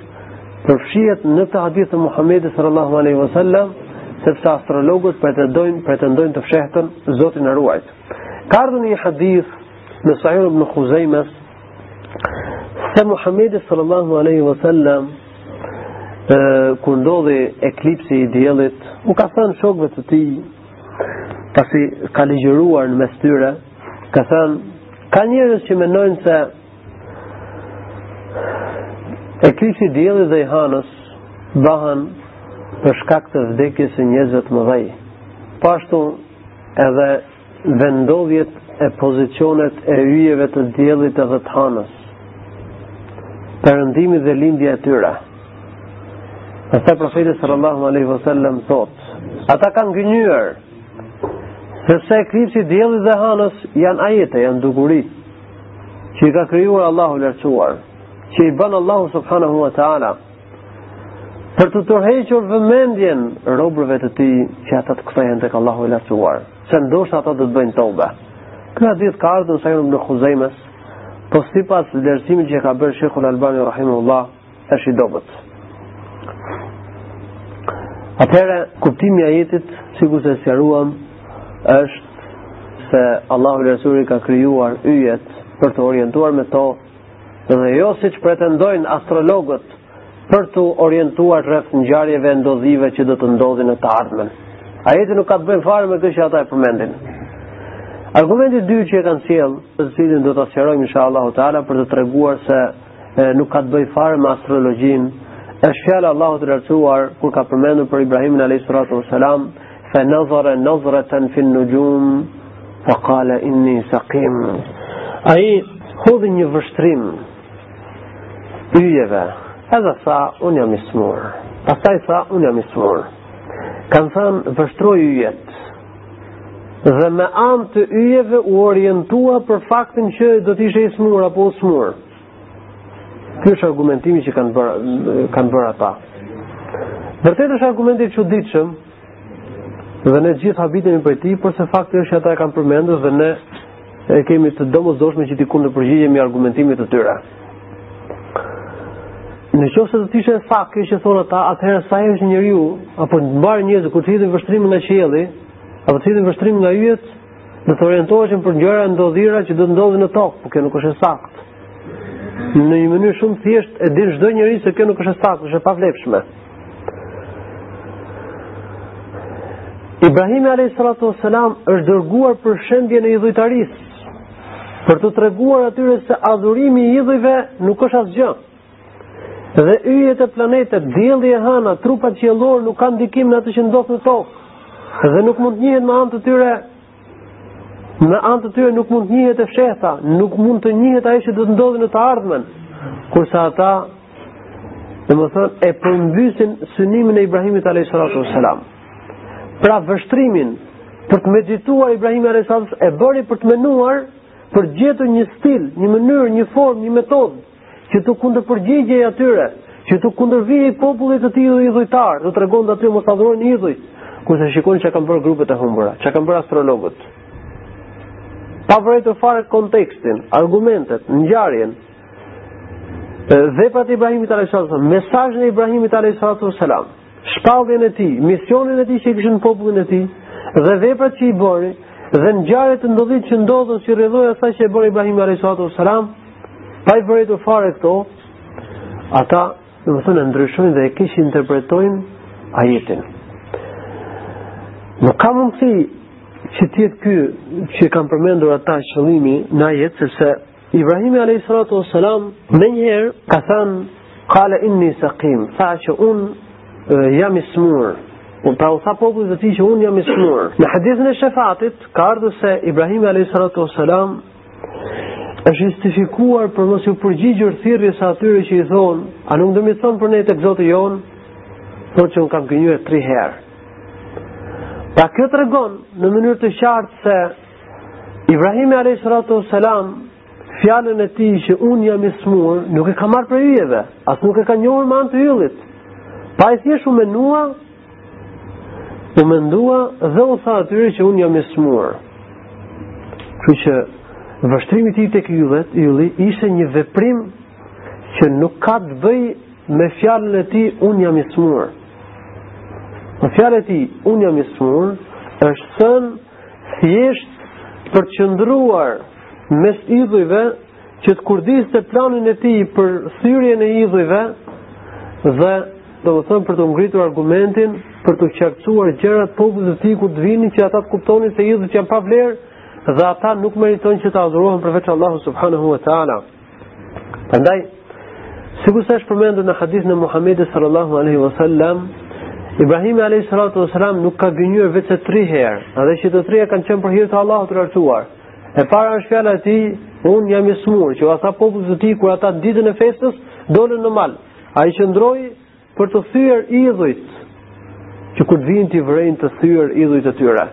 përfshihet në këtë hadith të Muhamedit sallallahu alaihi wasallam, sepse astrologët pretendojnë pretendojnë të fshehtën Zoti na ruajt. Ka ardhur në një hadith në Sahihun e ibn Huzejmes se Muhamedi sallallahu alaihi wasallam kur ndodhi eklipsi i diellit, u ka thënë shokëve të tij pasi ka ligjëruar në mes tyre, ka thënë ka njerëz që mendojnë se Eklipsi i diellit dhe i hanës bëhen për shkak të vdekjes së njerëzve të mëdhenj. Po ashtu edhe vendodhjet e pozicionet e yjeve të diellit edhe të hanës. Perëndimi dhe lindja e tyre. Pastaj profeti sallallahu alaihi wasallam thot, ata kanë gënjyer. Sepse eklipsi i diellit dhe hanës janë ajete, janë dukuri. që i ka krijuar Allahu i lartësuar, që i bën Allahu subhanahu wa taala për t'u tërhequr vëmendjen robërve të tij që ata të kthehen tek Allahu i lartësuar, se ndoshta ata do të bëjnë tobe. Ky hadith ka ardhur në Sahihun e ibn Huzaimes, po sipas vlerësimit që ka bërë Sheikhul Albani rahimahullah, është i dobët. Atëherë, kuptimi i ajetit, sikurse e sqaruam, është se Allahu i lartësuar i ka krijuar yjet për t'u orientuar me to dhe jo siç pretendojnë astrologët për t'u orientuar rreth ngjarjeve e ndodhive që do të ndodhin në të ardhmen. Ajeti nuk ka të bëjë fare me këtë që ata e përmendin. Argumenti i dytë që e kanë sjellë, të cilin do ta sqarojmë inshallah taala për të treguar se nuk ka të bëjë fare me astrologjinë. Është fjala e Allahut të lartësuar kur ka përmendur për Ibrahimin alayhis salatu wassalam, "Fa nazara nazratan fi an-nujum fa qala inni saqim." Ai hodhi një vështrim yjeve, edhe tha unë jam i smur. Pastaj tha unë jam i smur. Kan thënë vështroi yjet. Dhe me anë të yjeve u orientua për faktin që do të ishte i smur apo u smur. Ky është argumentimi që kanë bërë kanë bërë ata. Vërtet është argument i çuditshëm. Dhe ne të gjithë habitemi prej tij, porse fakti është që ata e kanë përmendur dhe ne e kemi të domosdoshme që t'i kundërpërgjigjemi argumentimit të tyre. Në qoftë se do të ishte e saktë kjo që thonë ata, atëherë sa herë që njeriu apo mbarë njerëzit kur të hidhnin vështrimin nga qielli, apo të hidhnin vështrimin nga yjet, do të orientoheshin për ngjarje a ndodhira që do të ndodhin në tokë, por kjo nuk është e saktë. Në një mënyrë shumë thjesht e din çdo njeri se kjo nuk është e saktë, është e pavlefshme. Ibrahim alayhi salatu wassalam është dërguar për shembjen e idhujtarisë, për t'u treguar atyre se adhurimi i idhujve nuk është asgjë. Dhe yjet e planetet, dielli e hëna, trupat qiellorë nuk kanë ndikim në atë që ndodh në tokë dhe nuk mund të njihet me anë të tyre Me anë të tyre nuk mund të njihet e fshehta, nuk mund të njihet ajo që do të ndodhë në të ardhmen. Kurse ata domethënë, e përmbysin synimin e Ibrahimit a.s. Pra vështrimin për të medituar Ibrahimi a.s. e bëri për të menduar për të gjetur një stil, një mënyrë, një formë, një metodë që t'u kundërpërgjigjej atyre, që t'u kundërvihej popullit të tij idhujtar, t'u tregonte atyre mos të adhurojnë idhujt, kurse shikoni ça kanë bërë grupet e humbura, ça kanë bërë astrologët. Pa vërejtur fare kontekstin, argumentet, ngjarjen, veprat e Ibrahimit alayhis salam, mesazhin e Ibrahimit alayhis salam, shpalljen e tij, misionin e tij që kishte në popullin e tij dhe veprat që i bëri dhe ngjarjet e ndodhit që ndodhën si rrjedhojë e asaj që e bëri Ibrahimi alayhi salatu wassalam, pa i vërejtur fare këto, ata domethënë ndryshojnë dhe e keqinterpretojnë ajetin. Nuk ka mundësi që të jetë ky që kanë përmendur ata qëllimi në ajet, sepse Ibrahimi alayhi salatu wassalam menjëherë ka thënë qala inni saqim, tha që un jam i smur. Pra u tha popullit të tij që un jam i smur. Në hadithin e shefatit ka ardhur se Ibrahimi alayhi salatu wassalam është justifikuar për mos iu përgjigjur thirrjes së atyre që i thonë, a nuk ndërmjetëson për ne tek Zoti jonë, thotë që un kam gënjyer 3 herë. Pra kjo tregon në mënyrë të qartë se Ibrahimi alayhi salatu wassalam fjalën e tij që un jam i smur, nuk e ka marrë prej yjeve, as nuk e ka njohur me anë të yllit. Po ai thjesht u mendua, u mendua dhe u tha atyre që un jam i smur. Kështu që vështrimi i tij tek ylli, ylli ishte një veprim që nuk ka të bëjë me fjalën e tij un jam i smur. Fjala e tij un jam i smur, është thënë Thjesht për të qëndruar mes idhujve që të kurdiste planin e tij për thyrjen e idhujve dhe domethënë për t'u ngritur argumentin për t'u qartësuar gjërat popullit të tij kur të vinin që ata të kuptonin se idhujt janë pa vlerë dhe ata nuk meritojnë që të adhurohen përveç Allahut subhanahu wa taala. Prandaj sikurse është përmendur në hadithin e Muhamedit sallallahu alaihi wasallam, Ibrahimi alayhi salatu wasalam nuk ka gënjyer vetëm se 3 herë, edhe që të treja kanë qenë për hir të Allahut të lartuar. E para është fjala e tij, unë jam i sëmurë, që ua tha popullit të tij kur ata ditën e festës dolën në mal. Ai qëndroi Për të thyer idhujt, që kur të vijnë t'i vrejnë të thyer idhujt e tyre.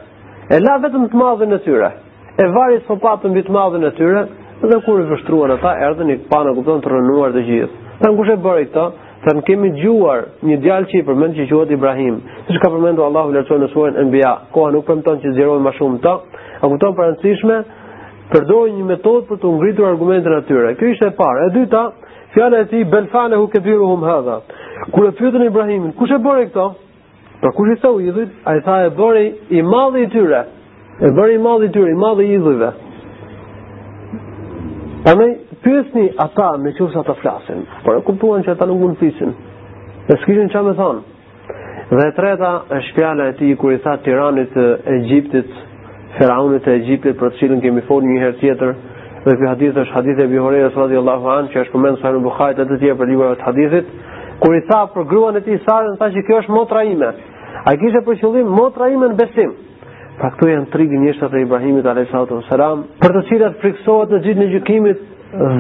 E la vetëm të madhin e tyre. E vari sopatën mbi të madhin e tyre dhe kur i vështruan ata erdhën i panë kupton të rënuar të gjithë. Thanë kush e bëri këtë? Thanë kemi dëgjuar një djalë që i përmend që quhet Ibrahim. Siç ka përmendur Allahu i lartësuar në surën Anbiya, koha nuk premton që të zgjerohemi më shumë ta. A kupton para rëndësishme? Përdori një metodë për të ngritur argumentin atyre. Kjo ishte e para. E dyta, Fjala e tij bel falehu kebiruhum hadha. Kur e pyetën Ibrahimin, kush e bëri këto? Pra kush i theu idhujt? Ai tha e bëri i madhi i tyre. E bëri i madhi i tyre, i madhi i idhujve. Prandaj pyesni ata në qoftë se ata flasin. Por e kuptuan që ata nuk mund të flisin. E s'kishin çfarë me thënë. Dhe e treta është fjala e tij kur i tha tiranit të Egjiptit, faraonit të Egjiptit për të cilën kemi folur një herë tjetër, dhe ky hadith është hadithi i Ebu Hurejrës radhiyallahu anhu që është përmendur Sahih Buhari dhe të tjerë prej librave të hadithit, kur i tha për gruan e tij Sarën, tha që kjo është motra ime. Ai kishte për qëllim motra ime në besim. Pra këtu janë tri gënjeshtra të Ibrahimit alayhis salam, për të cilat frikësohet në ditën e gjykimit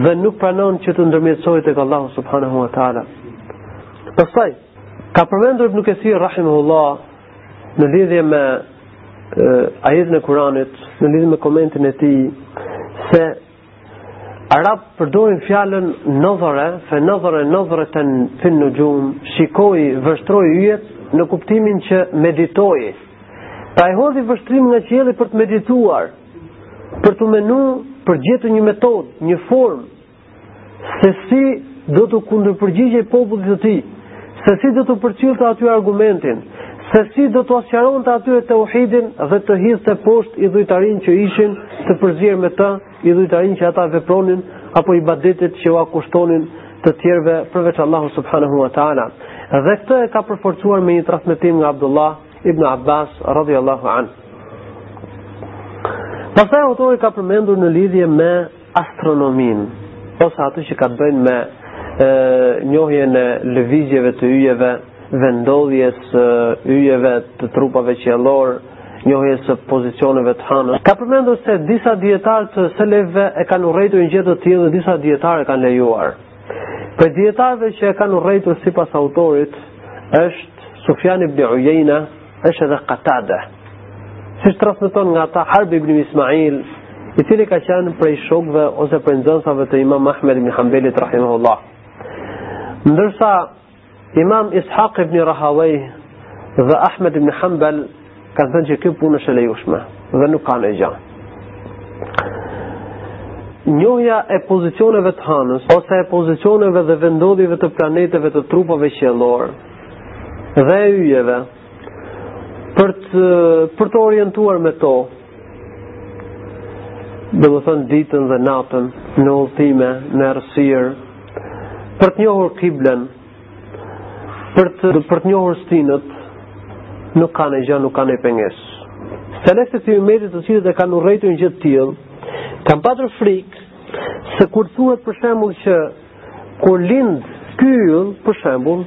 dhe nuk pranon që të ndërmjetësojë tek Allahu subhanahu wa taala. Pastaj Ka përmendur Ibn Kathir rahimahullah në lidhje me ajetin e Kuranit, në lidhje me komentin e tij se arabët përdorin fjalën nazare, fe nazare nazratan fi nujum, shikoi, vështroi yjet në kuptimin që meditoi. Pra e hodhi vështrim nga qielli për të medituar, për të menuar, për të gjetur një metodë, një formë se si do t'u kundërpërgjigjej popullit të tij, se si do t'u përcillte atyre argumentin, se si do t'ua sqaronte atyre teuhidin dhe të hidhte poshtë idhujtarinë që ishin të përzier me të, idhujtarinë që ata vepronin, apo ibadetet që ua kushtonin të tjerëve përveç Allahu subhanahu wa ta'ala. Dhe këtë e ka përforcuar me një transmetim nga Abdullah ibn Abbas radhiyallahu anhu. Pastaj autori ka përmendur në lidhje me astronominë ose atë që ka të bëjnë me e, njohjen e lëvizjeve të yjeve, vendodhjes së yjeve të trupave qiellorë, njohjes së pozicioneve të hanës. Ka përmendur se disa dijetarë të selefëve e kanë urrejtur një gjë të tillë dhe disa dijetarë e kanë lejuar. Prej dijetarëve që e kanë urrejtur sipas autorit është Sufjan ibn Ujejna Është edhe Katade, siç transmeton nga ata Harb ibn Ismail, i cili ka qenë prej shokëve ose prej nxënsave të Imam Ahmed ibn Hanbelit rahimahullah. Ndërsa Imam Is'hak ibn Rahavej dhe Ahmed ibn Hanbel kanë thënë që kjo punë është e lejushme dhe nuk ka naj gja. Njohja e pozicioneve të hanës ose e pozicioneve dhe vendodhjeve të planeteve të trupave qiellorë dhe yjeve për të për t'u orientuar me to domethënë ditën dhe natën në udhëtime, në errësirë, për të njohur kiblën, për të, për të njohur stinët, nuk ka naj gja, nuk ka naj pengesë. Selefët të cilët e kanë urrejtur një gjë të tillë, kanë patur frikë, se kur thuhet për shembull që Kur lind ky yll, për shembull,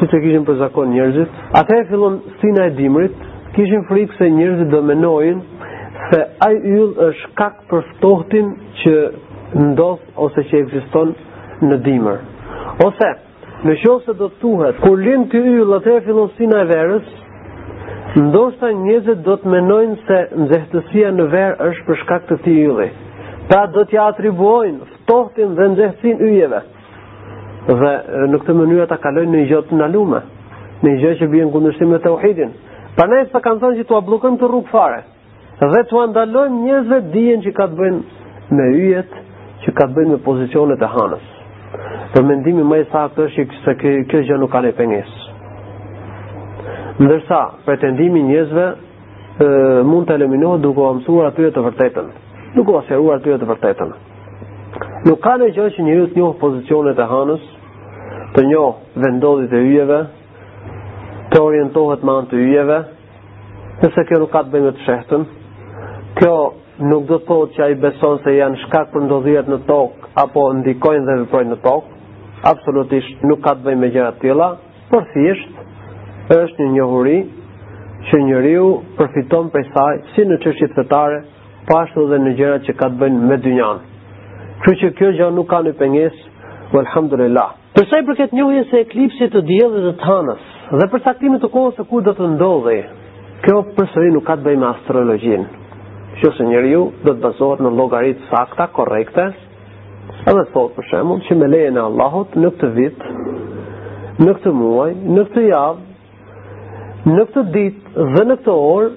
siç e kishin për zakon njerëzit, atëherë fillon stina e dimrit, kishin frikë se njerëzit do menojnë se ai yll është shkak për ftohtin që ndodh ose që ekziston në dimër. Ose në qoftë se do të thuhet, kur lind ky yll atëherë fillon stina e verës, ndoshta njerëzit do të menojnë se nxehtësia në verë është për shkak të atij ylli. Pra do t'ia atribuojnë Ftohtin dhe nxehtësinë yjeve. Dhe në këtë mënyrë ata kalojnë në një gjë të ndalume, në një gjë që bie në kundërshtim me teuhidin. Prandaj disa kanë thënë që t'ua bllokojmë këtë rrugë fare dhe t'ua ndalojmë njerëzve dijen që ka të bëjnë me yjet, që ka të bëjnë me pozicionet e hanës. Por mendimi ma i saktë është se kjo gjë nuk ka naj pengesë. Ndërsa pretendimi i njerëzve mund të eliminohet duke ua mësuar atyre të vërtetën, duke ua sqaruar atyre të vërtetën. Nuk ka naj gjë që njeriu të njohë pozicionet e hanës, të njohë vendodhjet e yjeve, të orientohet me anë të yjeve, nëse kjo nuk ka të bëjë me të fshehtën. Kjo nuk do të thotë që ai beson se janë shkak për ndodhitë në tokë apo ndikojnë dhe veprojnë në tokë. Absolutisht nuk ka të bëjë me gjëra të tilla, por thjesht është një njohuri që njeriu përfiton prej saj si në çështjet fetare, po ashtu dhe në gjërat që ka të bëjnë me dynjan. Kështu që kjo gjë nuk ka ndonjë pengesë, walhamdulillah. Për sa i përket njohjes së eklipsit të diellit dhe të hënës dhe për caktimin të kohës se kur do të ndodhi, kjo përsëri nuk ka të bëjë me astrologjinë. Në qoftë se njeriu do të bazohet në llogari të sakta, korrekte, edhe thotë për shembull që me lejen e Allahut në këtë vit, në këtë muaj, në këtë javë Në këtë ditë dhe në këtë orë,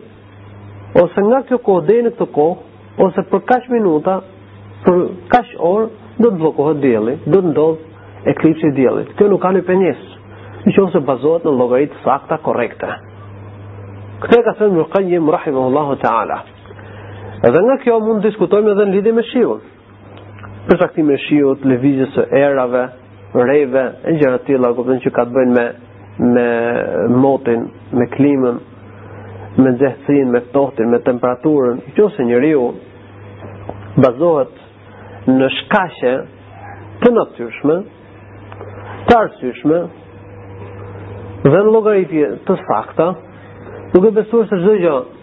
ose nga kjo kohë deri në këtë kohë, ose për kaq minuta, për kaq orë, do të bllokohet dielli, do të ndodhë eklipsi i diellit. Kjo nuk ka një pengesë, në qoftë se bazohet në llogari të sakta korrekte. Këtë e ka thënë Ibnul Kajjim, rahimahullahu Teala. Edhe nga kjo mund të diskutojmë edhe në lidhje me shiun. Përcaktimi i shiut, lëvizjes së erave, reve e gjëra të tilla, kupton që ka të bëjnë me me motin, me klimën, me nxehtësinë, me ftohtin, me temperaturën. Në qoftë se njeriu bazohet në shkaqe të natyrshme, të arsyeshme dhe në llogaritje të sakta, duke besuar se çdo gjë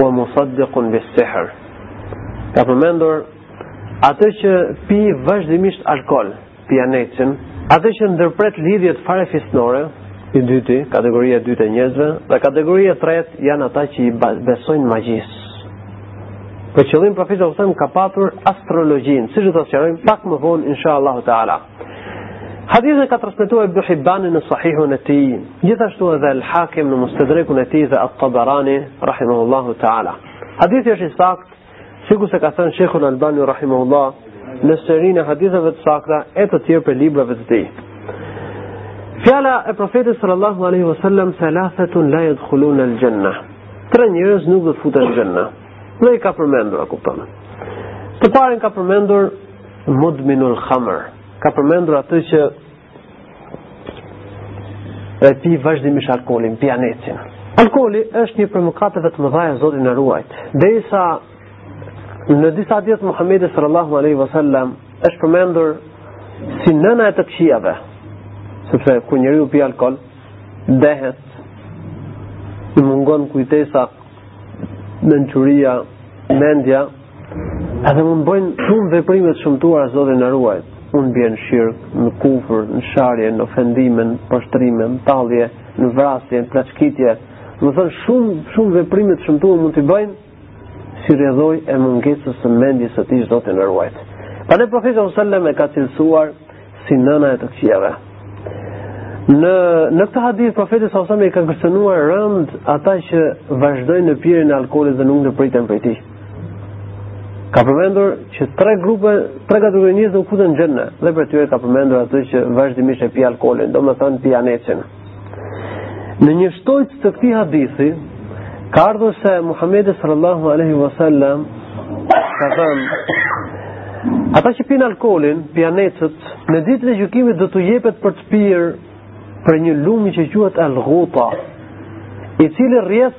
wa musaddiqun bis sihr. Ka përmendur atë që pi vazhdimisht alkool, pianecin, atë që ndërpret lidhjet farefisnore, i dyti, kategoria e dytë e njerëzve, dhe kategoria e tretë janë ata që i besojnë magjisë. Për qëllim profeti sallallahu alajhi wasallam ka patur astrologjinë, siç do ta sqarojmë pak më vonë inshallah taala. Hadithin e ka transmetuar Ibn Hibban në Sahihun e tij, gjithashtu edhe Al-Hakim në Mustadrakun e tij dhe At-Tabarani rahimahullahu ta'ala. Hadithi është i saktë, sikurse ka thënë Sheikhu Al-Albani rahimahullah në serinë e haditheve të sakta e të tjerë prej librave të tij. Fjala e profetit sallallahu alaihi wasallam thalathatun la yadkhuluna al-janna. Tre njerëz nuk do të futen në xhennet. Dhe i ka përmendur, kupton. Të parën ka përmendur Mudminul Khamr ka përmendur atë që e pi vazhdimisht alkoolin, pianecin. Alkooli është një prej mëkateve të mëdhaja Zoti na ruajt. Derisa në disa hadithe të Muhammedit sallallahu aleyhi vësallam është përmendur si nëna e të këqijave, sepse kur njeriu pi alkool, dehet, i mungon kujtesa, mençuria, mendja, Edhe mund të bëjnë shumë veprime të shëmtuara Zoti na ruajt. Mund të bien në shirk, në kufër, në sharje, në ofendime, në poshtërime, në tallje, në vrasje, në plaçkitje. Domethënë shumë shumë veprime të shëmtuara mund të bëjnë si rrjedhojë e mungesës së mendjes së tij Zoti na ruajt. Prandaj profeti sallallahu alajhi wasallam e ka cilësuar si nëna e të këqijave. Në këtë hadith profeti sallallahu alejhi wa sallam i ka kërcënuar rëndë ata që vazhdojnë në pirjen e alkoolit dhe nuk ndërpriten prej tij. Ka përmendur që tre grupe, tre kategori njerëz nuk futen në xhennet dhe prej tyre ka përmendur atë që vazhdimisht e pi alkoolin, domethënë pijanecin. Në një shtojcë të këtij hadithi, ka ardhur se Muhammedi sallallahu aleyhi wa sallam ka thënë ata që pinë alkoolin, pijanecët, në ditën e gjykimit do t'u jepet për të pirë prej një lumi që quhet al-ghuta, i cili rrjedh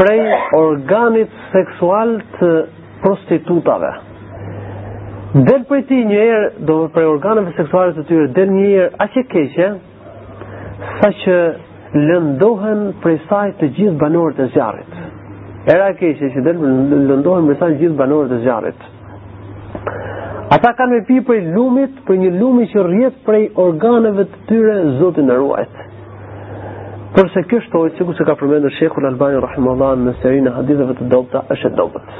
prej organit seksual të prostitutave. Del prej tij një erë, del prej organeve seksuale të tyre, del një erë aq e keqe, Saqë lëndohen prej saj të gjithë banorët e zjarrit. Era e keqe që del lëndohen prej saj të gjithë banorët e zjarrit. Ata kanë me pi prej lumit, prej një lumi që rrjedh prej organeve të tyre, Zoti na ruajt. Porse kjo shtojcë, sikurse ka përmendur Shejhul Albani rahimahullah në serinë e haditheve të dobta, është e dobët.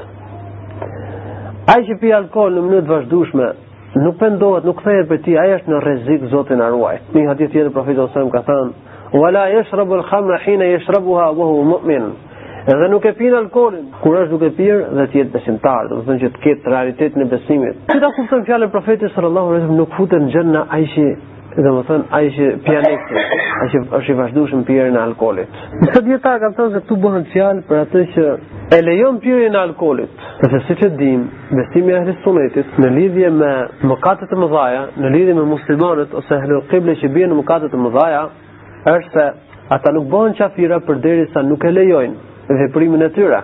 Ai që pi alkool në mënyrë të vazhdueshme, Nuk pendohet, nuk kthehet prej tij, ai është në rrezik Zoti na ruajt. Në një hadith tjetër profeti sallallahu alajhi wasallam ka thënë: "Wala yashrabu al-khamra hina yashrabuha wa huwa mu'min." Edhe nuk e pin alkoolin kur është duke pirë dhe të jetë besimtar, domethanë që të ketë realitetin e besimit. Si ta kuptojmë fjalën e profetit sallallahu alajhi wasallam, nuk futet në xhennet ai që Domethënë, ai pijaneci, ai që është i vazhdushëm në pirjen e alkoolit. Disa dijetarë kanë thënë se këtu bëhet fjalë për atë që e lejon pirjen e alkoolit. Sepse siç e dimë, besimi i ahli sunetit, në lidhje me mëkatet e mëdhaja, në lidhje me muslimanët, ose ahli kible që bien në mëkate të mëdhaja, është se ata nuk bëhen qafira përderisa nuk e lejojnë veprimin e tyre.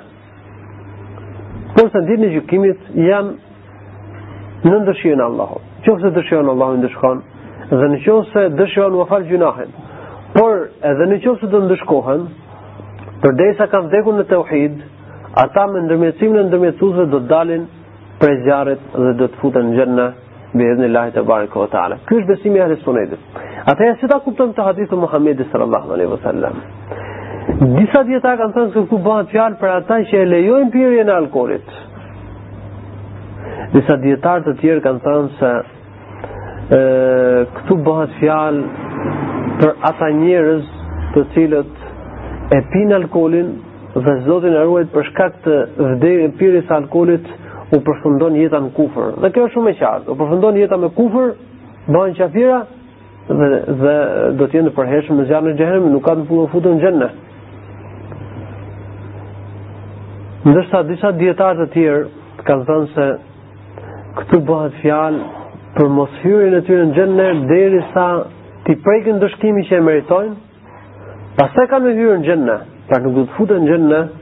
Porse në ditën e gjykimit janë nën dëshirën e Allahut. Në qoftë se dëshiron Allahu i ndëshkon edhe në qoftë se dëshiron ua fal gjynahin. Por edhe në qoftë se do ndëshkohen, përderisa kanë vdekur në teuhid, ata me ndërmjetësimin e ndërmjetësuesve do të dalin prej zjarrit dhe do të futen në xhennet. Bi idhnillahi tabaraka wa ta'ala. Ky është besimi i ahli sunetit. Atëherë si ta kuptojmë këtë hadith të Muhammedit sallallahu alaihi wa sallam. Disa dijetarë kanë thënë se këtu bëhet fjalë për ata që e lejojnë pirjen e alkoolit. Disa dijetarë të tjerë kanë thënë se e, këtu bëhet fjalë për ata njerëz të cilët e pinë alkoolin Dhe Zoti na ruajt për shkak të vdekjes e pirjes së alkoolit u përfundon jeta në kufër. Dhe kjo është shumë e qartë. U përfundon jeta me kufër, bëhen qafira dhe dhe do të jenë të përhershëm në zjarrin e xhehenemit, nuk kanë për t'u futur në xhennet. Ndërsa disa dijetarë të tjerë kanë thënë se këtu bëhet fjalë për mos hyrjen e tyre në xhennet derisa t'i prekë ndëshkimi që e meritojnë, Pastaj kanë me hyrë në xhennet, pra nuk do të futen në xhennet,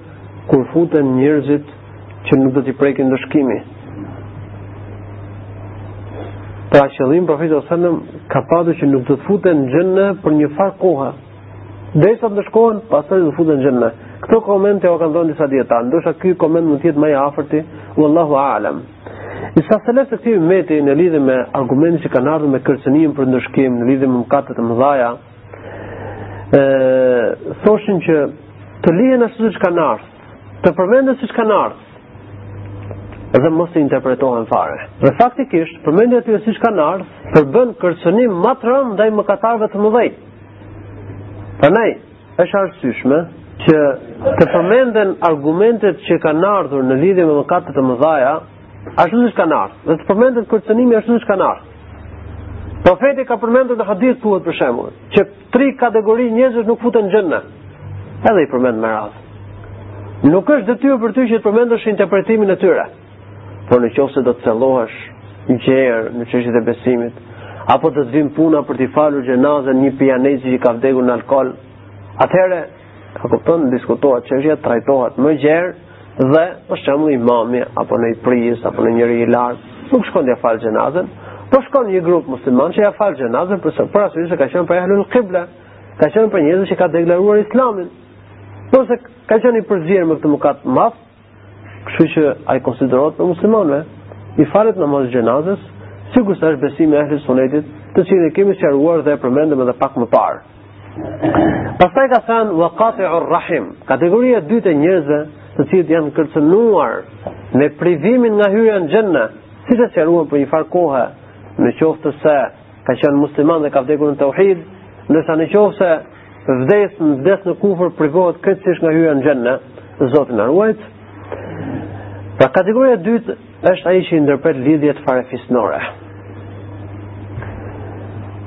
kur futen njerëzit që nuk do t'i prekë ndëshkimi. Pra qëllim profeti sallallahu alajhi wasallam ka pasur që nuk do të futen në xhennet për një farë kohe. Derisa të ndëshkohen, pastaj do të futen në xhennet. Këtë koment e kanë dhënë disa dijetarë, ndoshta ky koment mund të jetë më i afërti, wallahu aalam. Disa selefë të këtij umeti në lidhje me argumentet që kanë ardhur me kërcënim për ndëshkim në lidhje me mëkatet e mëdha, ë thoshin që të lihen ashtu siç kanë ardhur, të përmenden siç kanë ardhur dhe mos të interpretohen fare. Dhe faktikisht, përmendja e tyre siç kanë ardhë, përbën kërcënim më të rëndë ndaj mëkatarëve të mëdhenj. Prandaj, është e arsyeshme që të përmenden argumentet që kanë ardhur në lidhje me mëkatet e mëdhaja, Ashtu siç kanë ardhur, dhe të përmendet kërcënimi ashtu siç kanë ardhur. Profeti ka përmendur në hadith thuhet për shembull, që tri kategori njerëzish nuk futen në xhennet. Edhe i përmend me radhë. Nuk është detyrë për ty që të përmendësh interpretimin e tyre. Por në qoftë se do të thellohesh gjerë në çështjet e besimit, apo do të vijë puna për t'i falur xhenazen një pijaneci që ka vdekur në alkool, atëherë, a kupton, diskutohet çështja, trajtohet më gjerë Dhe, për shembull, imami apo ndonjë prijës apo një njeri i lartë, nuk shkon të falë xhenazen, po shkon një grup muslimanësh që ia fal xhenazen për sa për arsye se ka qenë prej ehlul kible, ka qenë prej njerëzve që ka deklaruar Islamin. Porse ka qenë i përzier me këtë mëkat të madh, kështu që ai konsiderohet prej muslimanëve, i falet namazi i xhenazes, sikurse është besimi i ehli sunetit, të cilin e kemi sqaruar dhe e përmendëm edhe pak më parë. Pastaj ka thënë wa qati'ur rahim. Kategoria e dytë e njerëzve, të cilët janë kërcënuar me privimin nga hyrja në xhennet, siç e sqaruam për një farë kohe, në qoftë se ka qenë musliman dhe ka vdekur në tauhid, ndërsa në qoftë se vdes në vdes në kufër privohet krejtësisht nga hyrja në xhennet, Zoti na ruajt. Pra kategoria e dytë Është ai që i ndërpret lidhjet farefisnore.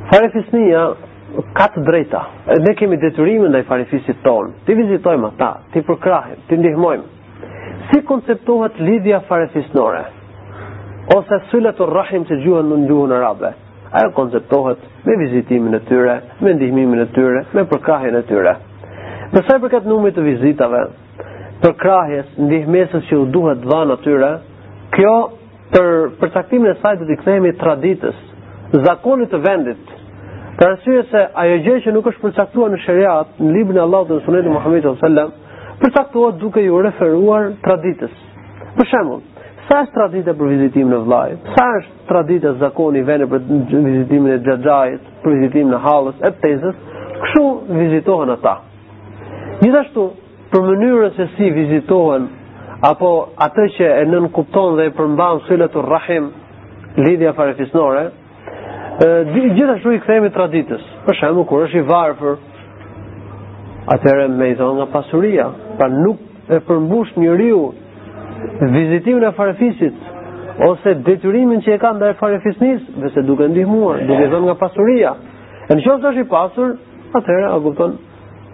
Farefisnia ka të drejta. Ne kemi detyrime ndaj farefisit tonë. T'i vizitojmë ata, t'i përkrahim, t'i ndihmojmë. Si konceptohet lidhja farefisnore? Ose silatur rahim që quhet në gjuhën arabe. Ajo konceptohet me vizitimin e tyre, me ndihmimin e tyre, me përkrahjen e tyre. Përsa i përket numrit të vizitave, përkrahjes ndihmesës që u duhet dhënë atyre, kjo për përcaktimin e saj do t'i kthehemi traditës, zakonit të vendit. Për arsye se ajo gjë që nuk është përcaktuar në shariat, në librin e Allahut dhe në Sunetin e Muhamedit sallallahu alajhi wasallam, përcaktohet duke iu referuar traditës. Për shembull, sa është tradita për vizitimin e vëllait? Sa është tradita zakoni i vendit për vizitimin e xhaxhait, për vizitimin e hallës, e tezës? Kështu vizitohen ata. Gjithashtu, për mënyrën se si vizitohen apo atë që e nënkupton dhe e përmban silatur rahim lidhja farefisnore gjithashtu i kthehemi traditës për shembull kur është i varfër atëherë me i dhënë nga pasuria pra nuk e përmbush njeriu vizitimin e farefisit ose detyrimin që e ka ndaj farefisnisë veçse duke e ndihmuar duke i dhënë nga pasuria e në qoftë se është i pasur Atëherë, a kupton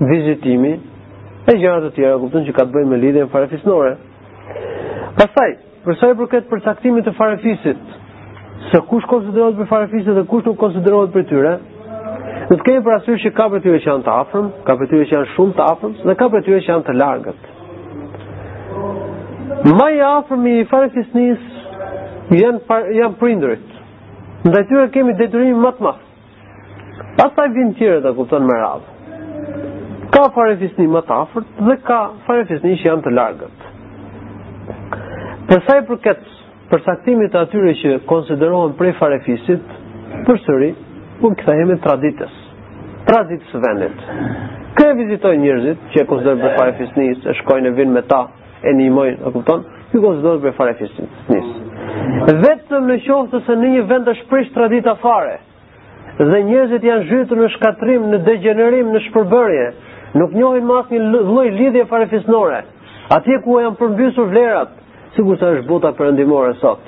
vizitimi e gjëra të tjera, a kupton që ka të bëjë me lidhjen farefisnore. Pastaj, për sa i përket përcaktimit të farefisit, se kush konsiderohet prej farefisit dhe kush nuk konsiderohet prej tyre, do të kemi parasysh që ka prej tyre që janë të afërm, ka prej tyre që janë shumë të afërm dhe ka prej tyre që janë të largët. Më i afërmi i farefisnisë janë janë prindërit. Ndaj tyre kemi detyrim më të madh. Pastaj vijnë tjerët a kupton me radhë. Ka farefisni më të afërt dhe ka farefisni që janë të largët. Përsa i përket përcaktimit të atyre që konsiderohen prej farefisit, përsëri i kthehemi traditës. Traditës së vendit. Kë vizitojnë njerëzit që e konsiderojnë prej farefisnisë, e shkojnë e vijnë me ta, e nimojnë, a kupton? Ky konsiderohet prej farefisnisë. Vetëm në qoftë se në një vend është prish tradita fare dhe njerëzit janë zhytur në shkatërrim, në degjenerim, në shpërbërje, nuk njohin më asnjë lloj lidhje farefisnore. Atje ku janë përmbysur vlerat, sikurse është bota perëndimore sot,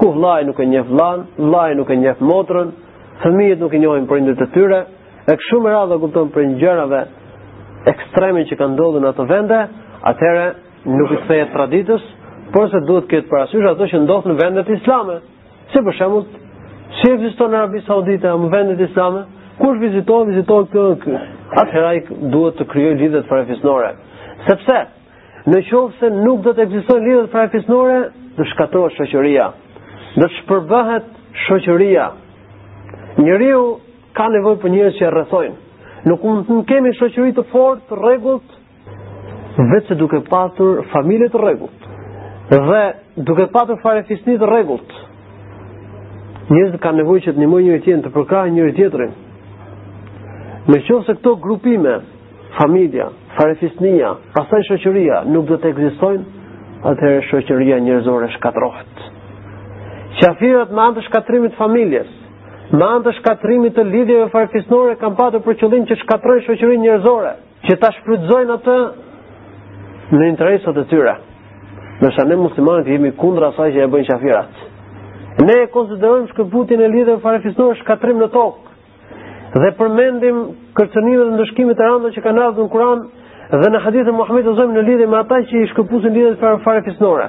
ku vllai nuk e njeh vllain, vllai nuk e njeh motrën, fëmijët nuk i njohin prindërit e tyre, E kështu me radhë kupton prej gjërave ekstreme që kanë ndodhur në ato vende, atëherë nuk i kthehet traditës, porse duhet të ketë parasysh ato që ndodhin në vendet islame. Si për shembull, si ekziston në Arabi Saudite apo vendet islame, kush viziton, viziton këtu këtu. Atëherë ai duhet të krijojë lidhjet farefisnore. Sepse në qoftë se nuk do të ekzistojnë lidhjet farefisnore, do shkatërrohet shoqëria. Do të shpërbëhet shoqëria. Njeriu Ka nevojë për njerëz që e rrethojnë. Nuk mund të kemi shoqëri të fortë, të rregullt, vetëm se duke patur familje të rregullt. Dhe duke patur farefisni të rregullt. Njerëzit kanë nevojë që të ndihmojnë njëri tjetrin, të përkrahin njëri tjetrin. Në qoftë se këto grupime, familja, farefisnia, pastaj shoqëria nuk do të ekzistojnë, atëherë shoqëria njerëzore shkatërrohet. Qafirat me anë të shkatërrimit të familjes, Me anë të shkatërrimit të lidhjeve farefisnore kanë patur për qëllim që shkatërrojnë shoqërinë njerëzore, që ta shfrytëzojnë atë në interesat e tyre. Ndërsa ne muslimanët jemi kundër asaj që e bëjnë qafirat. Ne e konsiderojmë shkëputjen e lidhjeve farefisnore shkatërrim në tokë. Dhe përmendëm kërcënimet dhe ndëshkimet e rënda që kanë ardhur në Kur'an dhe në hadithin e Muhamedit alejhi selam në lidhje me ata që i shkëpusin lidhjet farefisnore.